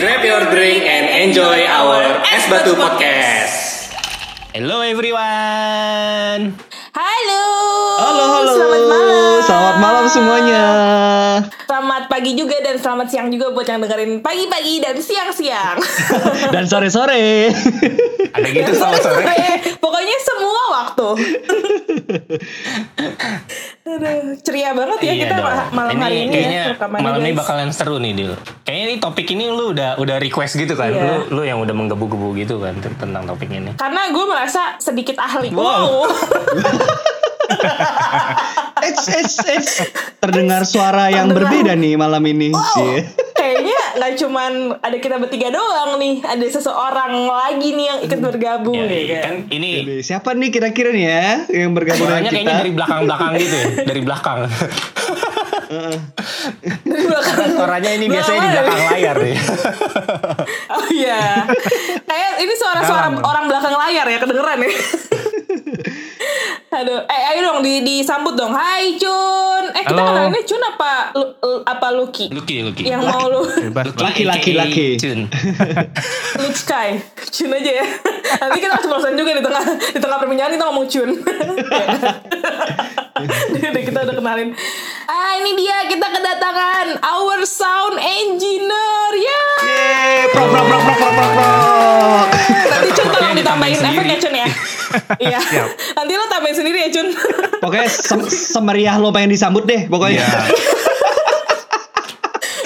Grab your drink and enjoy our Es Batu Podcast. Hello everyone. Halo. Halo, halo. Selamat malam. Selamat malam semuanya. Pagi juga dan selamat siang juga buat yang dengerin pagi-pagi dan siang-siang. Dan sore-sore. Ada gitu sama sore. Pokoknya semua waktu. Aduh, ceria banget ya Iya kita dong. ma- malam hari ini kayaknya ya malam ini bakalan seru nih Dil. Kayaknya ini topik ini lu udah udah request gitu kan. Iya. Lu lu yang udah menggebu-gebu gitu kan tentang topik ini. Karena gue merasa sedikit ahli. Wow. Eits, eits, eits. Terdengar suara yang berbeda nih malam ini. Cie. Kayaknya nggak cuman ada kita bertiga doang nih, ada seseorang lagi nih yang ikut bergabung Ya, nih kan. kan ini Jadi, Siapa nih kira-kira nih ya yang bergabung dengan kita? kayaknya dari belakang-belakang gitu ya, dari belakang. Dari belakang. Suaranya ini biasanya di belakang layar nih. Oh iya. Kayak ini suara-suara orang belakang layar ya kedengeran ya. Aduh, eh ayo dong di disambut dong. Hai Cun. Eh kita Halo. kenalinnya Cun apa Lu- apa Lucky? Lucky, Lucky. Yang mau lu. Laki, laki, aka laki. Cun. Lucky. Cun aja ya. Nanti kita keceplosan juga di tengah di tengah perbincangan kita ngomong Cun. Udah kita udah kenalin. Ah ini dia kita kedatangan our sound engineer ya. Yeay, prok, prok, prok, prok, prok, prok, prok. Nanti Cun tolong ditambahin ditambahin efek sendiri. ya Cun ya. Iya. Nanti lo tambahin sendiri ya Cun. Pokoknya sem- semeriah lo pengen disambut deh pokoknya. Iya.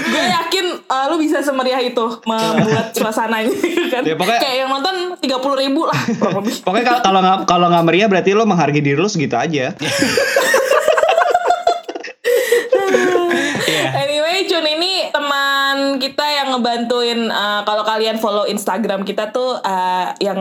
gue yakin uh, lu bisa semeriah itu membuat suasananya kan. Ya, pokoknya- Kayak yang nonton 30 ribu lah. Pokoknya kalau- kalau nggak kalau nggak meriah berarti lo menghargai diri lo segitu aja. Iya. Anyway, Cun ini teman kita yang ngebantuin uh, kalau kalian follow Instagram kita tuh uh, yang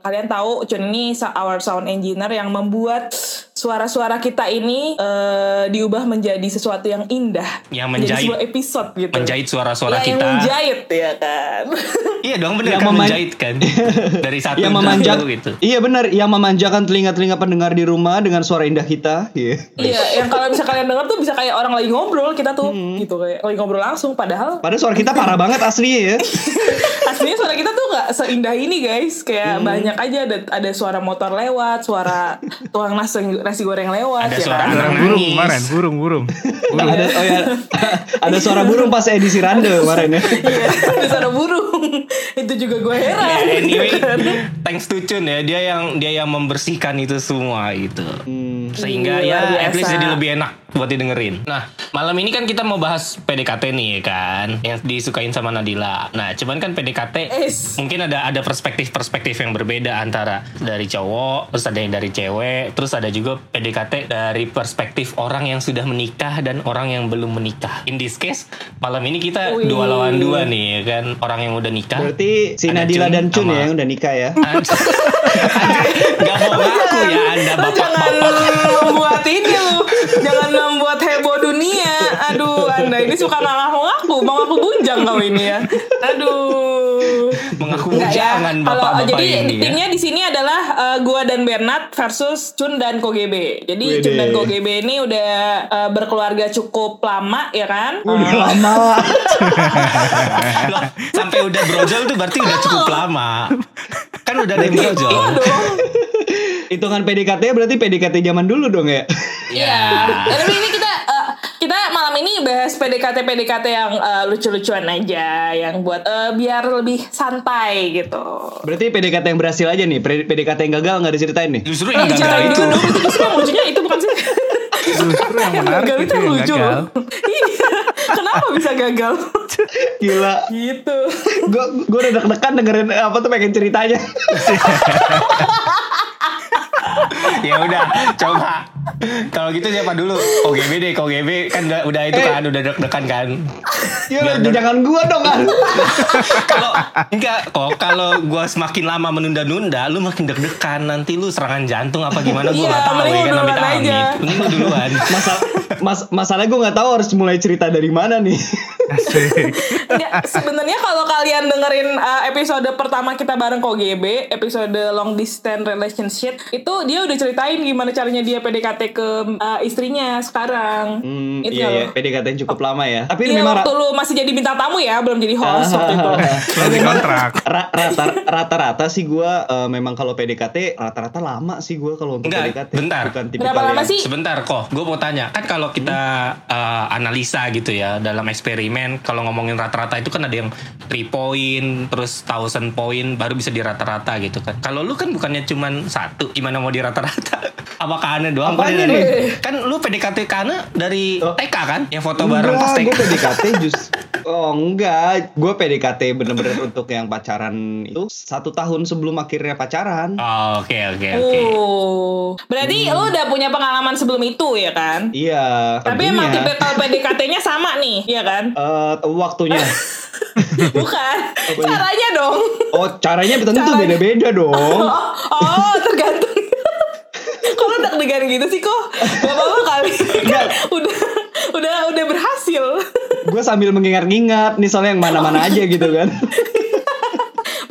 kalian tahu Cun ini our sound engineer yang membuat suara-suara kita ini uh, diubah menjadi sesuatu yang indah. Yang Menjadi menjahit. sebuah episode gitu. Menjahit suara-suara Ya, Yang kita. menjahit ya kan. Iya dong bener Yang kan meman- menjahit kan. Dari satu yang satu gitu. Iya benar, yang memanjakan telinga-telinga pendengar di rumah dengan suara indah kita. Iya. Iya, yang kalau bisa kalian denger tuh bisa kayak orang lagi ngobrol kita tuh gitu kayak lagi ngobrol langsung padahal Padahal suara kita parah banget aslinya ya. aslinya suara kita tuh nggak seindah ini guys kayak banyak aja ada ada suara motor lewat suara tukang nasi nasi goreng lewat Ada ya suara kan? anak Burung burung kemarin, burung burung. Burung. ada oh ya, ada suara burung pas edisi rande kemarin ya. iya ada suara burung itu juga gue heran Ya, anyway, kan. thanks to Chun ya, dia yang dia yang membersihkan itu semua itu. Sehingga Luar ya at least jadi lebih enak buat didengerin. Nah, malam ini kan kita mau bahas PDKT nih kan, yang disukain sama Nadila. Nah, cuman kan PDKT Es. mungkin ada ada perspektif-perspektif yang berbeda antara dari cowok, terus ada yang dari cewek, terus ada juga PDKT dari perspektif orang yang sudah menikah dan orang yang belum menikah. In this case, malam ini kita Wih. dua lawan dua nih ya kan, orang yang udah nikah. Berarti si Nadila Cun dan Cun sama- ya yang udah nikah ya. Gak mau ngaku ya anda Lu jangan bapak-bapak. membuat ini lu jangan membuat heboh dunia aduh anda ini suka nggak ngaku-ngaku mau ngaku bujang kau ini ya aduh Mengaku Enggak ya. jangan Kalau bapak-bapak jadi ini ya. intinya di sini adalah uh, gua dan Bernard versus Cun dan Kogebe. Jadi Wede. Cun dan Kogebe ini udah uh, berkeluarga cukup lama ya kan? Udah lama. Loh, sampai udah brojol tuh berarti udah cukup lama. Kan udah ada yang brojol. Iya dong. Hitungan PDKT berarti PDKT zaman dulu dong ya. Iya. Tapi ini kita uh, kita malam ini bahas PDKT PDKT yang uh, lucu-lucuan aja, yang buat uh, biar lebih santai gitu. Berarti PDKT yang berhasil aja nih. PDKT yang gagal nggak diceritain nih. Justru Eh, yang gagal itu. itu justru yang lucunya itu bukan sih? Justru yang menarik gagal itu yang lucu gagal. Iya. Kenapa bisa gagal? Gila. gitu. Gue gue udah deg-degan dengerin apa tuh pengen ceritanya. ya udah, coba. Kalau gitu siapa dulu? KGB deh, KGB kan udah, udah itu Eh. kan, udah deg-degan kan. Ya udah, jangan gua dong kan. Kalau enggak kok kalau gua semakin lama menunda-nunda, lu makin deg-degan. Nanti lu serangan jantung apa gimana gua Iya, nggak tahu mending ya lu kan duluan amit-amit. aja. Mending lu duluan. Masa mas masalahnya gue nggak tahu harus mulai cerita dari mana nih. Sebenarnya kalau kalian dengerin uh, episode pertama kita bareng KGB, episode long distance relationship, itu dia udah ceritain gimana caranya dia PDKT ke uh, istrinya sekarang. Hmm, Itu iya, iya. PDKT cukup lama ya. Tapi Iya memang waktu lu masih jadi bintang tamu ya, belum jadi host waktu itu. Belum dikontrak. Ra- rata rata-rata sih gua eh, memang kalau PDKT rata-rata lama sih gua kalau untuk Enggak, PDKT. bentar. Bukan Berapa lama sih? Sebentar kok, gue mau tanya. Kan kalau kita uh, analisa gitu ya dalam eksperimen, kalau ngomongin rata-rata itu kan ada yang 3 point, terus 1000 point, baru bisa di rata-rata gitu kan. Kalau lu kan bukannya cuman satu, gimana mau di rata-rata? Apakah aneh doang? Apanya Kan- nih? Kan lu PDKT Kana dari Oh. TK kan? Yang foto bareng pas Enggak, TK. gue PDKT just Oh enggak, gue PDKT bener-bener untuk yang pacaran itu satu tahun sebelum akhirnya pacaran. Oh, Oke, oke, oke. Oh, berarti lu udah punya pengalaman sebelum itu ya kan? Iya. Tapi emang tentunya. tipe PDKT-nya sama nih, ya kan? Eh, waktunya. Bukan. Apanya? Caranya dong. Oh caranya tentu beda-beda dong. Oh, oh tergantung. Kalau deg-degan gitu sih kok Bapak-bapak kali kan udah udah udah berhasil. gue sambil mengingat-ingat nih soalnya yang mana-mana aja gitu kan.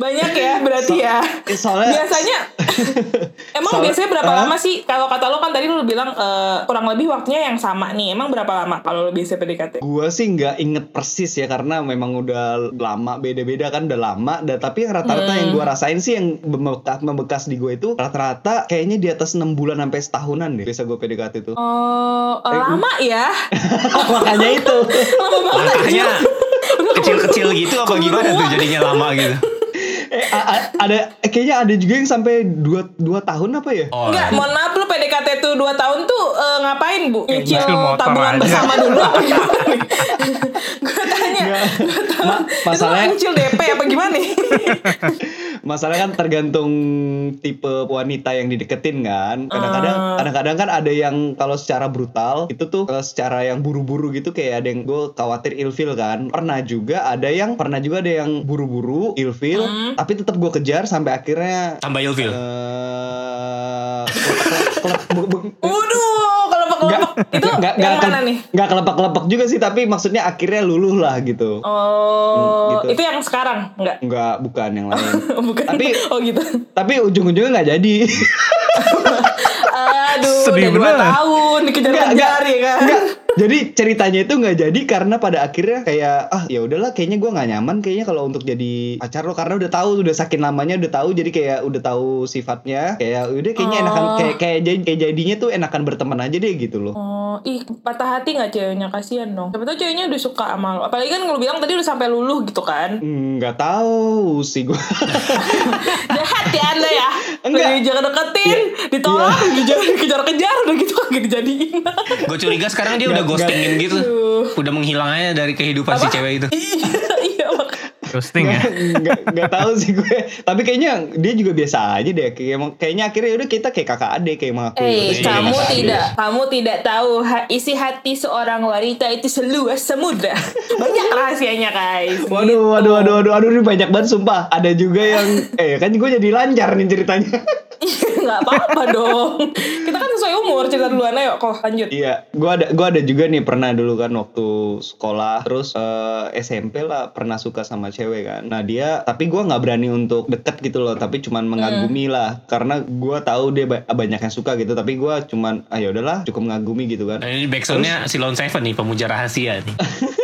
Banyak ya berarti So- ya. soalnya- biasanya Emang Soalnya- biasanya berapa Hah? lama sih? Kalau kata lo kan tadi lo bilang eh, kurang lebih waktunya yang sama nih. Emang berapa lama kalau lo biasa PDKT? Gue sih nggak inget persis ya karena memang udah lama beda-beda kan udah lama. Dan tapi yang rata-rata yang gue rasain sih yang membekas, membekas di gue itu rata-rata kayaknya di atas 6 bulan sampai setahunan deh. Biasa gue PDKT itu. Oh, eh, lama ya. Makanya itu. Lama banget Langkahnya anjir. kecil-kecil gitu apa gimana tuh jadinya lama gitu? Eh, a- a- ada kayaknya ada juga yang sampai 2 dua tahun apa ya? Oh, Enggak, mohon maaf lu PDKT tuh 2 tahun tuh eh, ngapain bu? Nyicil tabungan aja. bersama dulu apa gimana nih? Gue tanya, gue tahu. Ma- masalahnya- Itu nyicil DP apa gimana nih? Masalahnya kan tergantung tipe wanita yang dideketin kan. Kadang-kadang Ah. kadang-kadang kan ada yang kalau secara brutal itu tuh kalau secara yang buru-buru gitu kayak ada yang gue khawatir ilfil kan. Pernah juga ada yang pernah juga ada yang buru-buru ilfil Hmm. tapi tetap gue kejar sampai akhirnya tambah ilfil. eh Waduh, nggak kelompok itu nggak yang nggak mana nih? nggak kelepek-kelepek juga sih tapi maksudnya akhirnya luluh lah gitu. Oh, gitu. itu yang sekarang enggak? Nggak bukan yang lain. Bukan. Tapi- oh gitu. tapi ujung-ujungnya nggak jadi. Aduh, Sedih udah dua bener. tahun dikejar-kejar ya kan. enggak. Jadi ceritanya itu nggak jadi karena pada akhirnya kayak ah ya udahlah kayaknya gua nggak nyaman kayaknya kalau untuk jadi pacar lo karena udah tahu udah saking lamanya udah tahu jadi kayak udah tahu sifatnya kayak udah kayaknya enakan Oh. kayak kayak jadi kayak jadinya tuh enakan berteman aja deh gitu loh. Oh, ih patah hati nggak ceweknya kasihan dong. Siapa tahu ceweknya udah suka sama lo. Apalagi kan lu bilang tadi udah sampai luluh gitu kan. Nggak tahu sih gua. Jahat ya anda ya. Enggak. Jangan deketin, ditolak, dikejar- dikejar-kejar udah gitu kagak dijadiin. Gue curiga sekarang dia udah Nggak- ghostingin gitu. Aduh. Udah menghilang aja dari kehidupan si Apa? cewek itu. Iya, iya Ghosting ya. nggak nggak tahu sih gue tapi kayaknya dia juga biasa aja deh kayak emang- kayaknya akhirnya udah kita kayak kakak adik kayak mengakui Eh, Iya, kamu iya. tidak, kamu tidak tahu ha- isi hati seorang wanita itu seluas samudra. Banyak rahasianya, guys. Waduh, waduh, waduh, waduh, waduh, ini banyak banget sumpah. Ada juga yang, eh kan gue jadi lancar nih ceritanya. Nggak apa-apa dong. Kita kan sesuai umur, cerita duluan ayo, kok lanjut. Iya, gue ada, gua ada juga nih pernah dulu kan waktu sekolah, terus eh, SMP lah pernah suka sama cewek kan. Nah dia, tapi gue nggak berani untuk deket gitu loh, tapi cuman mengagumi lah, karena gue tahu dia ba- banyak yang suka gitu, tapi gue cuman, ah ya udahlah, cukup mengagumi gitu kan. Nah, ini backsoundnya Silon Seven nih, pemuja rahasia nih.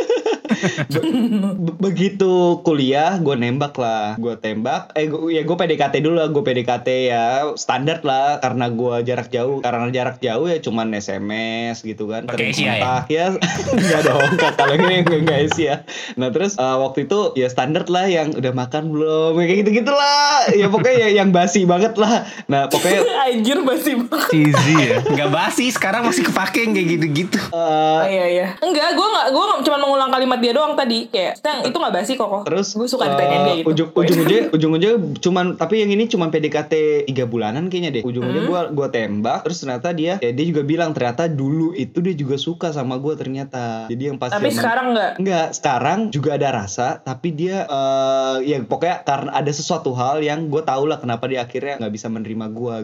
Be- begitu kuliah gue nembak lah gue tembak eh gua, ya gue PDKT dulu lah gue PDKT ya standar lah karena gue jarak jauh karena jarak jauh ya cuman SMS gitu kan Pakai Asia ya? kontak ya nggak dong kalau ini gue nggak Asia nah terus eh, waktu itu ya standar lah yang udah makan belum ya kayak gitu gitulah ya pokoknya ya, yang basi banget lah nah pokoknya Anjir basi banget. Cheesy ya. Nggak basi, sekarang masih kepake kayak gitu-gitu. eh, Oh, iya iya. Enggak, gue nggak, gue cuma mengulang kalimat dia doang tadi. Kayak, "Tang, itu nggak basi kok. Terus gue suka ditanyain dia eh, gitu. Ujung ujung ujungnya ujung ujungnya cuman tapi yang ini cuman PDKT tiga bulanan kayaknya deh. Ujung ujungnya Hmm. gua gua tembak terus ternyata dia ya dia juga bilang ternyata dulu itu dia juga suka sama gua ternyata. Jadi yang pas Tapi zaman- sekarang nggak. Enggak, sekarang juga ada rasa, tapi dia eh ya pokoknya karena ada sesuatu hal yang gue tau lah kenapa dia akhirnya nggak bisa menerima gue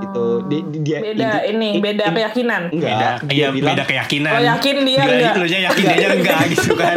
gitu. Di- di- dia Beda inti- ini, in- beda in- keyakinan. Enggak, Beda, dia bilang beda keyakinan. Lo yakin dia Dia- enggak? Lu nya yakin dia enggak gitu kan.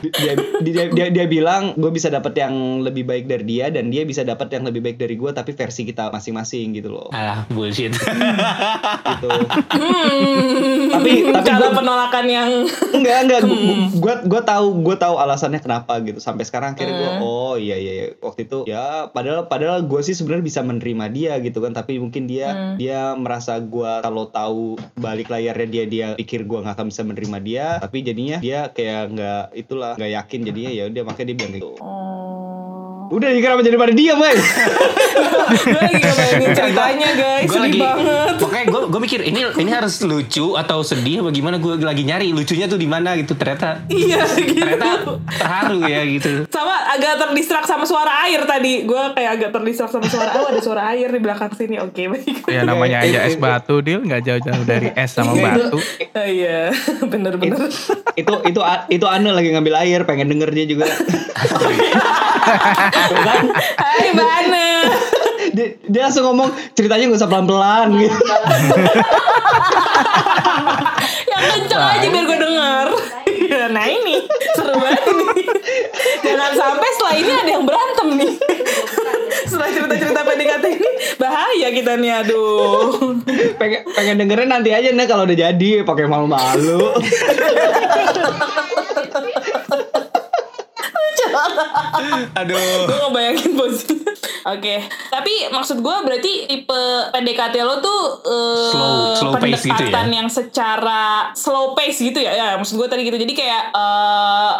dia, dia, dia, dia bilang gue bisa dapat yang lebih baik dari dia dan dia bisa dapat yang lebih baik dari gue tapi versi kita masing-masing gitu loh Alah, bullshit. gitu Hmm, Tapi- tapi cara gua- penolakan yang enggak enggak Hmm. gue gue tahu gue tahu alasannya kenapa gitu sampai sekarang akhirnya gue Hmm. oh iya iya iya. waktu itu ya padahal padahal gue sih sebenarnya bisa menerima dia gitu kan tapi mungkin dia Hmm. dia merasa gue kalau tahu balik layarnya dia dia pikir gue nggak akan bisa menerima dia tapi jadinya dia kayak nggak itulah nggak yakin jadinya ya udah makanya dia bilang gitu Oh. Udah ya kenapa jadi pada dia Bay gue lagi ngebayangin ceritanya guys, gue sedih lagi banget. pokoknya gue gue mikir ini ini harus lucu atau sedih bagaimana gue lagi nyari lucunya tuh di mana gitu ternyata Iya gitu. ternyata terharu ya gitu Sama agak terdistrak sama suara air tadi. Gue kayak agak terdistrak sama suara. Oh ada suara air di belakang sini. Oke baik. Ya namanya aja es batu, Dil. Nggak jauh-jauh dari es sama batu. Oh, iya bener-bener. itu itu itu Ane lagi ngambil air pengen denger dia juga Hai Mbak Ana. dia, dia langsung ngomong ceritanya gak usah pelan-pelan gitu Yang kenceng aja biar gue denger. Iya, nah ini seru banget ini. Jangan sampai setelah ini ada yang berantem nih. Setelah cerita-cerita PDKT ini bahaya kita nih aduh. pengen pengen dengerin nanti aja nih kalau udah jadi pakai malu-malu aduh gue ngebayangin posisinya. Oke, tapi maksud gue berarti tipe PDKT lo tuh eh, Slow- slow pace gitu ya? pendekatan yang secara slow pace gitu ya. Ya, maksud gue tadi gitu. Jadi kayak eh,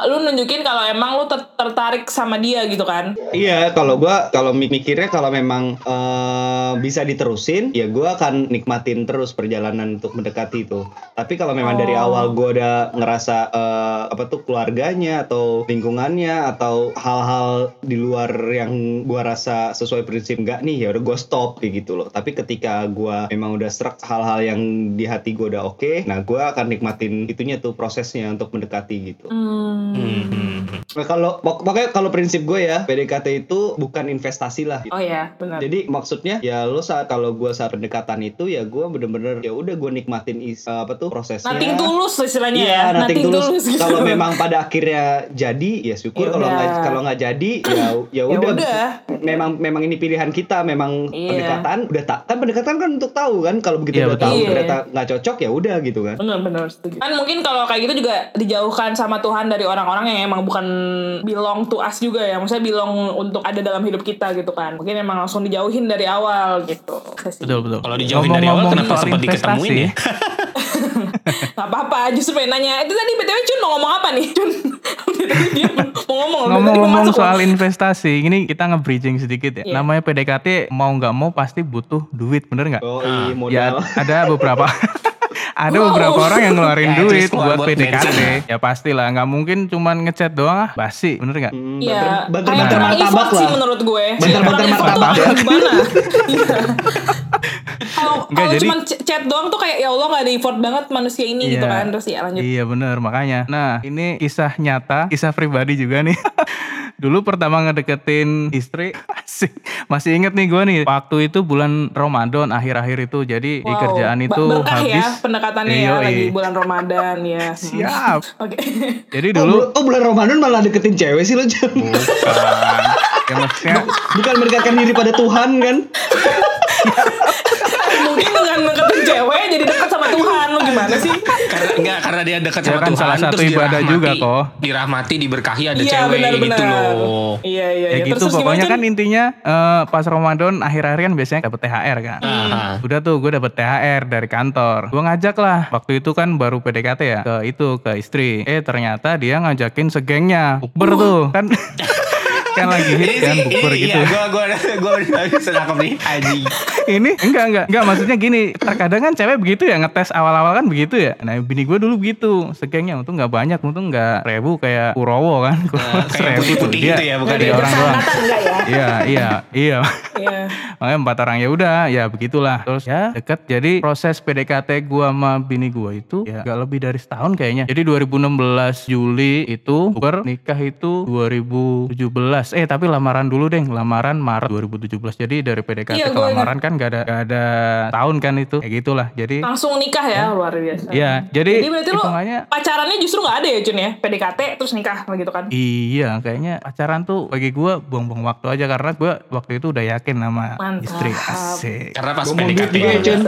lu nunjukin kalau emang lu ter- tertarik sama dia gitu kan. iya kalau gua kalau mi- mikirnya kalau memang eh, bisa diterusin ya gua akan nikmatin terus perjalanan untuk mendekati itu tapi kalau memang dari Oh. awal gua udah ngerasa eh, apa tuh keluarganya atau lingkungannya atau hal-hal di luar yang gua rasa sesuai prinsip enggak nih ya udah gua stop kayak gitu loh. Tapi ketika gua memang udah serak hal-hal yang di hati gua udah oke nah gua akan nikmatin itunya tuh prosesnya untuk mendekati gitu. Hmm. Nah, kalau pok- pokoknya kalau prinsip gue ya PDKT itu bukan investasi lah. gitu. Oh ya, benar. Jadi maksudnya ya lo saat kalau gue saat pendekatan itu ya gue bener-bener ya udah gue nikmatin is, apa tuh prosesnya. Nating tulus istilahnya Iya, ya. nating tulus. gitu. Kalau memang pada akhirnya jadi ya syukur Ya kalau nggak kalau nggak jadi ya ya Ya udah. Memang memang ini pilihan kita memang Iya. pendekatan udah tak kan pendekatan kan untuk tahu kan kalau begitu Iya, udah betul. tahu Iya. ternyata nggak cocok ya udah gitu kan. Benar-benar setuju. Kan mungkin kalau kayak gitu juga dijauhkan sama Tuhan dari orang-orang yang emang bukan belong to us juga ya. Maksudnya belong untuk ada dalam hidup kita gitu kan. Mungkin emang langsung dijauhin dari awal gitu. Betul, betul. Kalau dijauhin dari awal, kenapa sempat diketemuin ya? Gak apa-apa, justru pengen nanya. Itu tadi BTW Cun mau ngomong apa nih? Cun, dia mau ngomong. Ngomong-ngomong soal investasi, ini kita nge-bridging sedikit ya. Iya. Namanya PDKT mau nggak mau pasti butuh duit, bener nggak? Oh iya modal. Ya ada beberapa ada Wow. beberapa orang yang ngeluarin Ya, duit buat buat PDKT. Ya pastilah, nggak mungkin cuman ngechat doang ah, basi, bener nggak? Hmm, Iya, banter kurang martabak lah. menurut gue. Banter-banter effort tuh martabak ya. Gimana? Kalau jadi- cuma ch- chat doang tuh kayak ya Allah gak ada effort banget manusia ini gitu Iya. kan. Terus ya lanjut. Iya bener makanya. Nah ini kisah nyata, kisah pribadi juga nih. Dulu pertama ngedeketin istri, asik. masih inget nih gue nih. Waktu itu bulan Ramadan akhir-akhir itu, jadi di Wow, kerjaan itu berkah habis. ya pendekatannya Iya, ya lagi iya. bulan Ramadan ya. Siap. Oke. Jadi Oh, dulu bul- oh bulan Ramadan malah deketin cewek sih lo bukan. ya maksudnya Bukan mendekatkan diri pada Tuhan kan? Mungkin dengan deketin cewek jadi dekat sama Tuhan lu gimana sih? karena enggak karena dia dekat Ya sama kan Tuhan salah satu terus ibadah dirahmati- juga, kok. dirahmati diberkahi ada Iya cewek benar-benar. gitu loh Iya iya. ya iya. gitu Terus, pokoknya gimana, kan intinya eh, pas Ramadan akhir-akhir kan biasanya dapet THR kan. Ah, Udah tuh gue dapet THR dari kantor. Gue ngajak lah. Waktu itu kan baru PDKT ya. Ke itu, ke istri. Eh ternyata dia ngajakin segengnya. Bukber tuh. Kan kan lagi hit kan bukber ini- gitu. iya gua gua gua udah bisa nangkep nih Haji Ini enggak enggak. Enggak maksudnya gini. Terkadang kan cewek begitu ya. Ngetes awal-awal kan begitu ya. Nah bini gue dulu begitu. Segengnya untung nggak banyak. Untung nggak ribu kayak Kurowo kan. Nah, kayak Seribu putih-putih Dia- gitu ya, bukan dia ya? orang doang. Ya? Iya, iya, iya. Iya. makanya empat orang ya udah ya begitulah terus ya deket jadi proses PDKT gua sama bini gua itu ya gak lebih dari setahun kayaknya jadi 2016 Juli itu ber nikah itu 2017 eh tapi lamaran dulu deh lamaran Maret 2017 jadi dari PDKT Iya, ke lamaran kan gak ada gak ada tahun kan itu kayak gitulah jadi Langsung nikah ya, luar biasa. Iya, jadi, Jadi berarti lu hitungannya pacarannya justru nggak ada ya Jun ya? PDKT terus nikah gitu kan? Iya, kayaknya pacaran tuh bagi gua buang-buang waktu aja karena gua waktu itu udah yakin sama Mantap. istri asik. Karena pas Ngomong PDKT juga ya, Cun.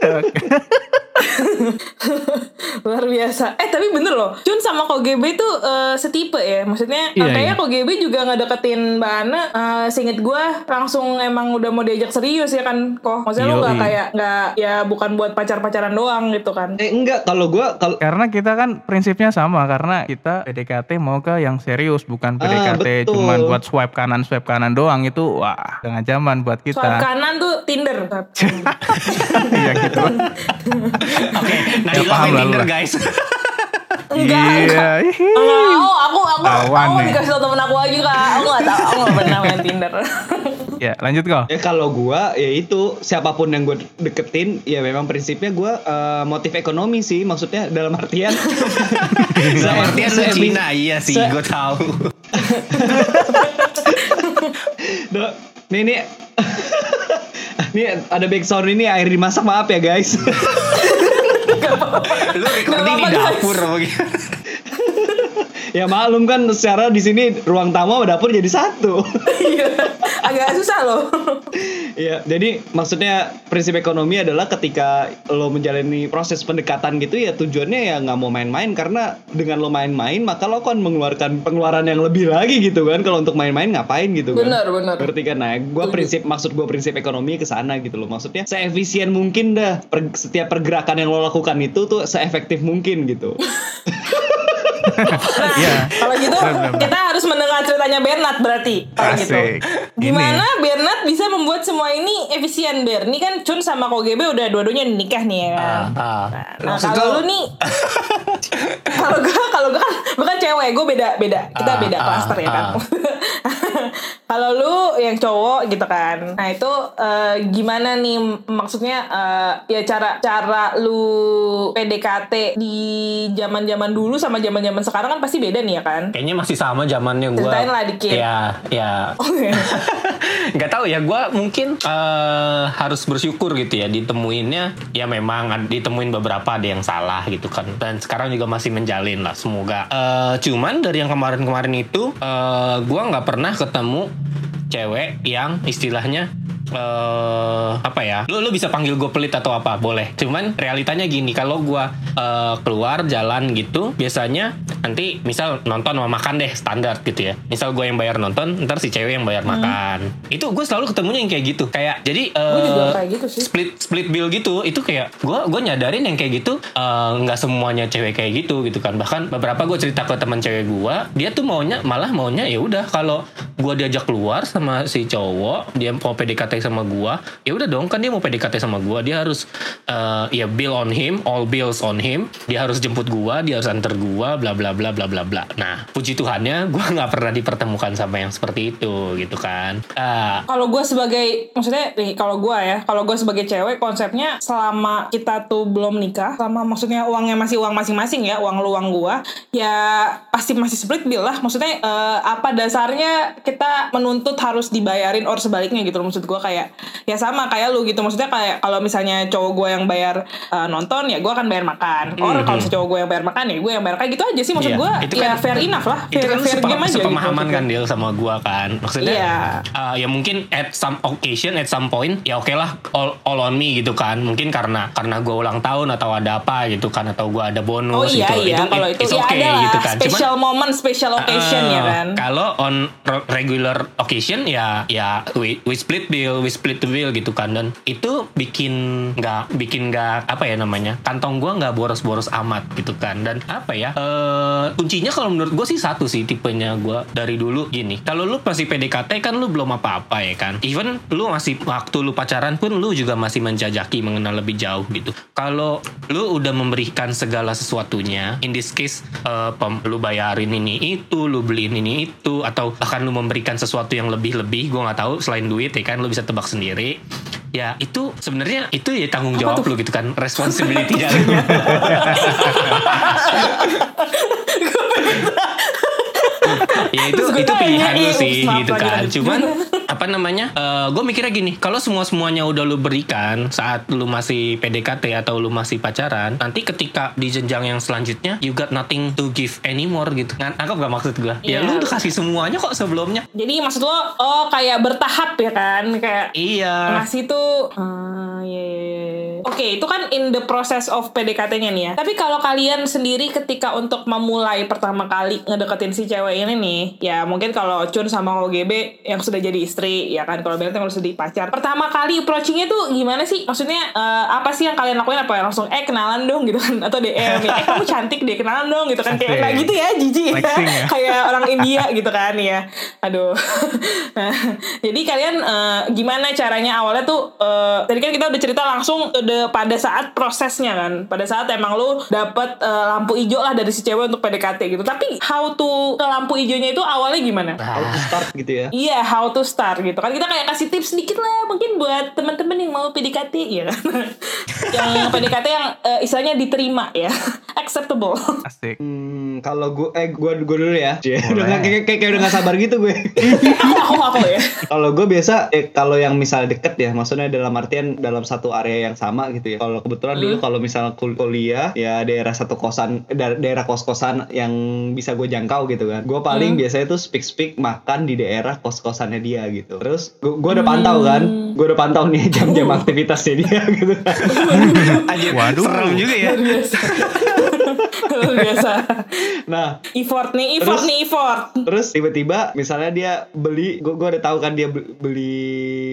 Luar biasa. Eh tapi bener loh, Jun sama KGB tuh eh, setipe ya. Maksudnya Iya, kayaknya iya. KGB juga nggak deketin Mbak Ana. Eh, seinget gue langsung emang udah mau diajak serius ya kan, kok. Maksudnya lo nggak kayak nggak ya bukan buat pacar-pacaran doang gitu kan? Eh enggak, kalau gua kalau Karena kita kan prinsipnya sama karena kita PDKT mau ke yang serius bukan Ah, PDKT betul. cuman buat swipe kanan swipe kanan doang itu wah dengan zaman buat Swipe kita. kanan tuh Tinder. Iya gitu. Oke, nah Ya, paham lah lu Tinder lah. guys. Enggak, Iya. hihi. Enggak, aku, aku, aku, Awan aku dikasih tau temen aku aja kak. Aku nggak tahu, aku nggak pernah main Tinder. Ya, lanjut kok. Ya kalau gua ya itu siapa pun yang gue deketin ya memang prinsipnya gua eh, motif ekonomi sih maksudnya dalam artian Dalam artian lu Se- Cina, iya sih, gue tahu. Nih nih Ini ada background ini air dimasak maaf ya guys. Lu recording di dapur apa gitu. Ya maklum kan secara di sini ruang tamu sama dapur jadi satu. Iya, agak susah loh. Iya, jadi maksudnya prinsip ekonomi adalah ketika lo menjalani proses pendekatan gitu ya tujuannya ya nggak mau main-main karena dengan lo main-main maka lo akan mengeluarkan pengeluaran yang lebih lagi gitu kan kalau untuk main-main ngapain gitu kan. Benar, benar. Ngerti kan? Nah, gua prinsip maksud gua prinsip ekonomi ke sana gitu loh. Maksudnya seefisien mungkin dah per- setiap pergerakan yang lo lakukan itu tuh seefektif mungkin gitu. Nah, Iya. kalau gitu kita harus mendengar ceritanya Bernard berarti gitu. Asik. Gimana Bernard bisa membuat semua ini efisien Ber? Ini kan Chun sama KGB udah dua-duanya nikah nih ya kan. Ah, Nah, Maksud kalau lu nih kalau gue kalau gue kan gue kan cewek gue beda beda kita Ah, beda ah, klaster ya kan kalau lu yang cowok gitu kan nah itu eh, gimana nih maksudnya eh, ya cara cara lu PDKT di zaman zaman dulu sama zaman zaman sekarang kan pasti beda nih ya kan Kayaknya masih sama zamannya gue. Ceritain lah dikit. Ya, ya. Nggak tahu ya, gue mungkin eh, harus bersyukur gitu ya ditemuinnya. Ya memang ditemuin beberapa ada yang salah gitu kan. Dan sekarang juga masih menjalin lah, semoga. Eh, cuman dari yang kemarin-kemarin itu, eh gue nggak pernah ketemu cewek yang istilahnya eh apa ya? Lu lu bisa panggil gue pelit atau apa boleh. Cuman realitanya gini. Kalau gue eh, keluar jalan gitu biasanya nanti misal nonton sama makan deh standar gitu ya. Misal gue yang bayar nonton ntar si cewek yang bayar makan. Itu gue selalu ketemunya yang kayak gitu. Kayak jadi eh, Gua juga kayak gitu sih. split split bill gitu itu kayak gue gue nyadarin yang kayak gitu eh, nggak semuanya cewek kayak gitu gitu kan. Bahkan beberapa gue cerita ke teman cewek gue dia tuh maunya malah maunya ya udah kalau gue diajak keluar sama si cowok dia mau PDKT sama gue ya udah dong kan dia mau PDKT sama gue dia harus eh, ya bill on him all bills on him dia harus jemput gue dia harus antar gue bla bla bla bla bla bla. Nah puji tuhannya gue nggak pernah dipertemukan sama yang seperti itu gitu kan. Ah, kalau gue sebagai maksudnya nih kalau gue ya kalau gue sebagai cewek konsepnya selama kita tuh belum nikah selama maksudnya uangnya masih uang masing-masing ya uang lu uang gue ya pasti masih split bill lah. Maksudnya eh, apa dasarnya kita menuntut harus dibayarin or sebaliknya gitu maksud gue kayak ya sama kayak lu gitu. Maksudnya kayak kalau misalnya cowok gue yang bayar eh, nonton ya gue akan bayar makan. Or kalau si cowok gue yang bayar makan ya gue yang bayar kayak gitu aja sih. Maksud Iya, gue itu ya kan- fair enough lah. itu fair, kan fair sepa- game aja gitu sepemahaman maksud kan gue. deal sama gua kan. Maksudnya Iya. uh, ya mungkin at some occasion at some point ya oke lah all, all on me gitu kan. Mungkin karena karena gua ulang tahun atau ada apa gitu kan atau gua ada bonus Oh iya gitu. iya. Kalau itu it's ya okay ada gitu kan. Cuman, special moment special occasion eh, ya kan? Kalau on re- regular occasion ya ya we, we split bill, we split the bill gitu kan. Dan itu bikin nggak bikin nggak apa ya namanya kantong gua nggak boros-boros amat gitu kan. Dan apa ya eh kuncinya kalau menurut gue sih satu sih tipenya gua dari dulu. Gini kalau lu masih PDKT kan lu belum apa-apa ya kan. Even lu masih waktu lu pacaran pun lu juga masih menjajaki mengenal lebih jauh gitu. Kalau lu udah memberikan segala sesuatunya in this case eh, pem- lu bayarin ini itu lu beliin ini itu atau bahkan lu memberi memberikan sesuatu yang lebih-lebih gue nggak tahu selain duit ya kan lo bisa tebak sendiri ya itu sebenarnya itu ya tanggung jawab lo gitu kan responsibility dari lo ya itu itu pilihan lu "Ih, sih gitu kan. lanjut." cuman apa namanya gue mikirnya gini kalau semua semuanya udah lu berikan saat lu masih PDKT atau lu masih pacaran nanti ketika di jenjang yang selanjutnya you got nothing to give anymore gitu kan nangkap gak maksud gue ya Iya. lu udah kasih semuanya kok sebelumnya Jadi maksud lo oh kayak bertahap ya kan kayak iya ngasih tuh ah, iya, iya, iya. Oke, itu kan in the process of PDKT-nya nih ya. Tapi kalau kalian sendiri ketika untuk memulai pertama kali ngedeketin si cewek ini nih, ya mungkin kalau Chun sama OGB yang sudah jadi istri, ya kan kalau Bella sudah jadi pacar. Pertama kali approaching-nya tuh gimana sih? Maksudnya eh, apa sih yang kalian lakuin apa ya langsung eh kenalan dong gitu kan atau DM ya, eh kamu cantik deh kenalan dong gitu kan kayak kayak gitu ya jijik ya. Ya. kayak orang India gitu kan ya. Aduh. nah, jadi kalian eh, gimana caranya awalnya tuh eh, tadi kan kita udah cerita langsung udah pada saat prosesnya kan. Pada saat emang lu dapet eh, lampu hijau lah dari si cewek untuk PDKT gitu. Tapi how to ke lampu hijaunya itu awalnya gimana? How to start gitu ya. Iya, how to start gitu kan kita kayak kasih tips sedikit lah mungkin buat teman-teman yang mau PDKT ya kan. yang PDKT yang eh, istilahnya diterima ya, acceptable. Asik. Hmm, kalau gue eh gue gue dulu ya. Udah nggak- kayak, kayak, kayak udah gak sabar gitu gue. aku aku ya. kalau gue biasa eh kalau yang misalnya deket ya, maksudnya dalam artian dalam satu area yang sama gitu ya. Kalau kebetulan dulu kalau misalnya kul- kuliah ya daerah satu kosan da- daerah kos-kosan yang bisa gue jangkau gitu kan. Gue paling biasanya tuh speak speak makan di daerah kos-kosannya dia gitu. Terus gue udah pantau kan, gue udah pantau nih jam-jam aktivitasnya dia gitu kan. Anjir, Waduh. serem juga ya Luar biasa. Nah, Effort nih, effort Terus- nih, effort. Terus tiba-tiba misalnya dia beli, gue gue udah tahu kan dia be- beli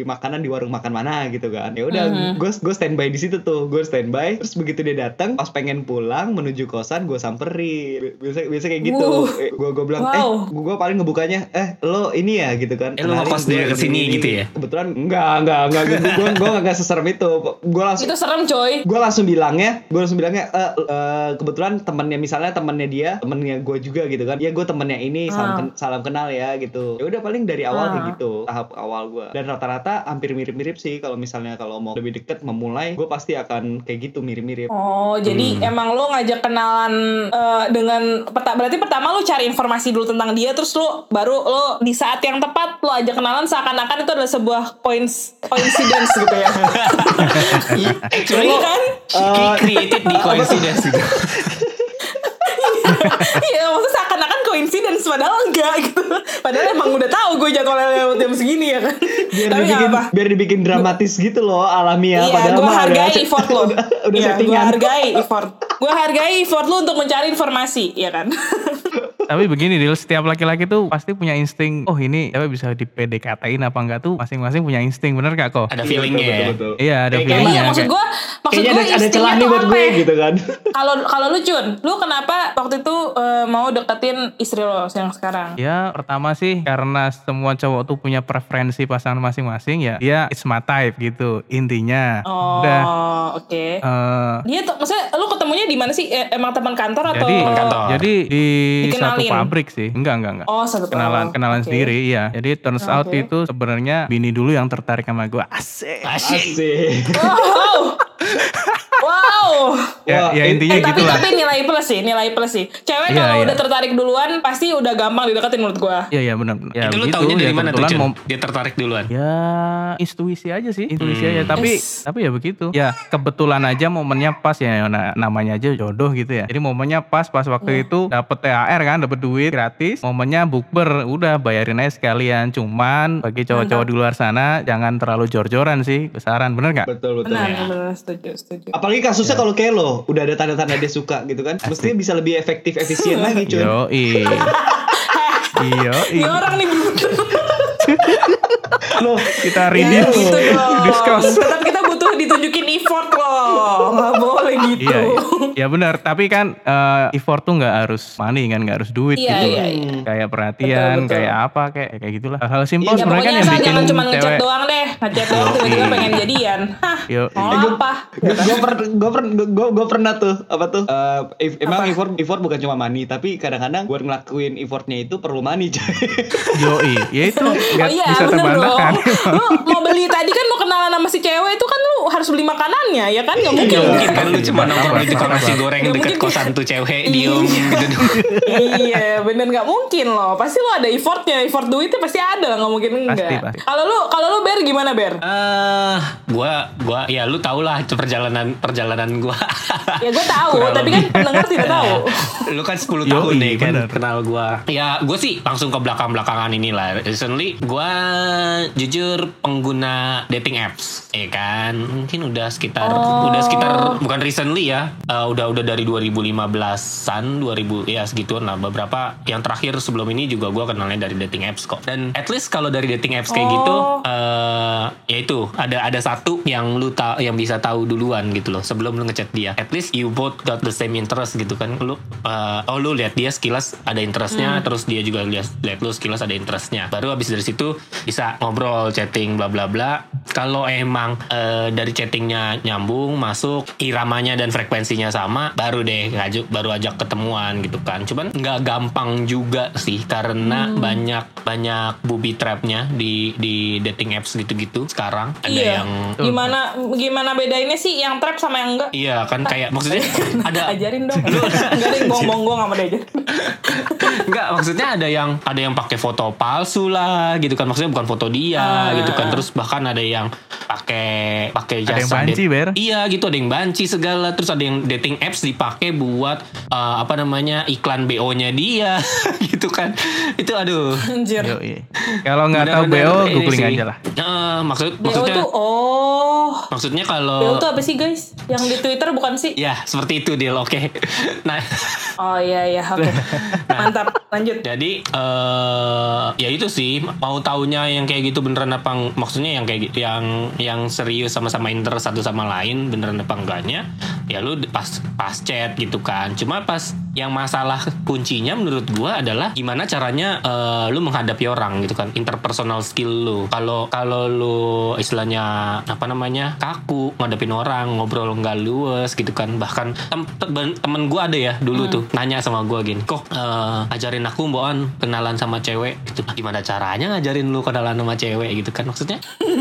makanan di warung makan mana gitu kan. Ya udah, gue gue standby di situ tuh, gue standby. Terus begitu dia datang, pas pengen pulang menuju kosan, gue samperin. Biasa biasa kayak gitu. Wow. Gue gue bilang, Wow. eh, gue paling ngebukanya, eh lo ini ya gitu kan. Eh, lo ngekos dia ini, ke sini ini. gitu ya? Kebetulan enggak, enggak, enggak. Gue gue enggak seserem itu. Gue langsung Itu serem coy. gue langsung bilangnya gue langsung bilangnya eh eh, kebetulan temennya misalnya temennya dia temennya gue juga gitu kan ya gue temennya ini salam, Ah. ken- salam kenal ya gitu ya udah paling dari awal Ah. kayak gitu tahap awal gue dan rata-rata hampir mirip-mirip sih kalau misalnya kalau mau lebih deket memulai gue pasti akan kayak gitu mirip-mirip Oh, jadi emang lo ngajak kenalan eh, dengan peta berarti pertama lo cari informasi dulu tentang dia terus lo baru lo di saat yang tepat lo ajak kenalan seakan-akan itu adalah sebuah coins coincidence gitu ya. Actually, Iya kan? he created the coincidence gitu. Iya, maksudnya seakan-akan coincidence padahal enggak gitu. Padahal emang udah tahu gue jadwalnya lewat jam segini ya kan. biar Tapi dibikin apa. biar dibikin dramatis gitu loh alamiah Iya, padahal gue hargai ada- effort lo. udah, udah Iya, gue hargai effort. Gue hargai effort lo untuk mencari informasi, ya kan? Tapi begini Dil, setiap laki-laki tuh pasti punya insting, oh ini cewek bisa di PDKT-in apa enggak tuh masing-masing punya insting, bener gak kok? Ada Iya, feelingnya betul, ya. Iya, ada Kayak- feelingnya. Iya, maksud gue, maksud gue ada, celah nih buat apa gue ya? gitu kan Kalau kalau lu Cun, lu kenapa waktu itu eh, mau deketin istri lo yang sekarang? Ya pertama sih karena semua cowok tuh punya preferensi pasangan masing-masing ya dia it's my type gitu intinya. Oh, oke. eh, Dia tuh, maksudnya lu ketemunya di mana sih? Eh, emang teman kantor atau? jadi kantor. jadi di satu Dikenalin? pabrik sih enggak enggak enggak Oh, satu kenalan oh, kenalan oke. sendiri iya jadi turns out Oke. itu sebenarnya bini dulu yang tertarik sama gue asik Asik. Asik. Wow. wow. ya, Wah, ya intinya Eh, tapi gitu lah tapi nilai plus sih, nilai plus sih. Cewek Iya, kalau iya. udah tertarik duluan pasti udah gampang dideketin menurut gua. Iya iya benar. Ya, itu lu begitu, taunya dari ya, mana tuh, mau- Dia tertarik duluan. Ya intuisi aja sih, intuisi Hmm. aja. Tapi Yes. tapi ya begitu. Ya kebetulan aja momennya pas ya, na- namanya aja jodoh gitu ya. Jadi momennya pas pas waktu itu dapet THR kan, dapet duit gratis. Momennya bukber, udah bayarin aja sekalian. Cuman bagi cowok-cowok di luar sana jangan terlalu jor-joran sih, besaran bener nggak? betul betul Benar, benar, setuju, setuju. Apalagi kasusnya kalau kayak lo, udah ada tanda-tanda dia suka gitu kan. Mestinya bisa lebih efektif, efisien lagi cuy. Yo Iyo, Ini orang nih bener. Lo, kita Ya, redeem, gitu dong. discuss. Tetap kita butuh ditunjukin effort loh. Nggak boleh gitu. Iya, iya. Ya benar, tapi kan eh, effort tuh nggak harus money kan, nggak harus duit Iya, gitu. iya, iya. Kayak perhatian, Betul, betul. kayak apa, kayak kayak gitulah. Hal-hal simpel Ya sebenarnya kan yang bikin jangan cuma ngechat cewek. doang deh. Ngechat doang tiba-tiba pengen jadian. Hah, Yo, mau gua- apa? gue pernah gue pernah gue pernah tuh apa tuh eh, if- emang effort effort bukan cuma money tapi kadang-kadang buat ngelakuin effortnya itu perlu money coy. Yoi, ya itu Oh nggak iya bisa terbantahkan. Lu mau beli tadi kan lu kenalan sama si cewek itu kan lu harus beli makanannya ya kan? Gak mungkin. Gak mungkin kan lu Iya, cuma nongkrong di tukang nasi martabak. goreng Nggak deket mungkin. kosan tuh cewek diem gitu iya bener nggak mungkin loh. Pasti lu ada effortnya. Effort duitnya pasti ada lah nggak mungkin enggak. Kalau lu kalau lu ber gimana ber? Eh, gua gua ya lu tau lah perjalanan perjalanan gua. Ya gue tahu, Kurang tapi lebih. kan pendengar tidak tahu. lu kan 10 Yoi, tahun deh kan bener. kenal gua. Ya, gua sih langsung ke belakang-belakangan inilah. Recently gua jujur pengguna dating apps, ya kan. Mungkin udah sekitar Oh. udah sekitar bukan recently ya. eh, udah udah dari 2015-an, 2000 ya segituan lah. Beberapa yang terakhir sebelum ini juga gua kenalnya dari dating apps kok. Dan at least kalau dari dating apps kayak Oh. gitu eh ya itu ada ada satu yang lu ta yang bisa tahu duluan gitu loh sebelum lu ngechat dia. At least you both got the same interest gitu kan. Lu eh, oh lu lihat dia sekilas ada interestnya, terus dia juga lihat lihat lu sekilas ada interestnya. Baru habis dari situ bisa ngobrol, chatting, bla bla bla. Kalau emang eh, dari chattingnya nyambung, masuk iramanya dan frekuensinya sama, baru deh ngaju baru ajak ketemuan gitu kan. Cuman nggak gampang juga sih karena banyak banyak booby trapnya di di dating apps gitu-gitu sekarang. Ada iya. yang Gimana gimana bedainnya sih yang trap sama yang enggak? Iya kan kayak maksudnya ada Ajarin dong. Enggak ada yang bohong-bohong gue gak mau diajarin. Enggak, maksudnya ada yang ada yang pakai foto palsu lah gitu kan. Maksudnya bukan foto dia Ah. gitu kan. Terus bahkan ada yang pakai pakai Ada jasa yang banci, Ber. Iya gitu, ada yang banci segala. Terus ada yang dating apps dipakai buat eh, apa namanya? iklan BO-nya dia gitu kan. Itu aduh. Anjir. Yoi. Kalau nggak tahu BO, googling sih. aja lah. Eh, maksud BO maksudnya tuh oh. maksudnya BO kalau tuh apa sih guys? Yang di Twitter bukan sih? ya seperti itu deal oke. Nah, Oh iya iya oke. Mantap. Lanjut. Jadi eh ya itu sih mau taunya yang kayak gitu beneran apa maksudnya yang kayak gitu yang yang serius sama-sama interest satu sama lain beneran apa enggaknya ya lu pas pas chat gitu kan. Cuma pas yang masalah kuncinya menurut gua adalah gimana caranya eh, lu menghadapi orang gitu kan. Interpersonal skill lu. Kalau kalau lu istilahnya apa namanya kaku ngadepin orang ngobrol nggak luwes gitu kan. Bahkan tem tem- temen gua ada ya dulu tuh nanya sama gua gini kok eh, ajarin aku mbokan kenalan sama cewek? Gitu. Gimana caranya ngajarin lu kenalan sama cewek? Gitu kan maksudnya.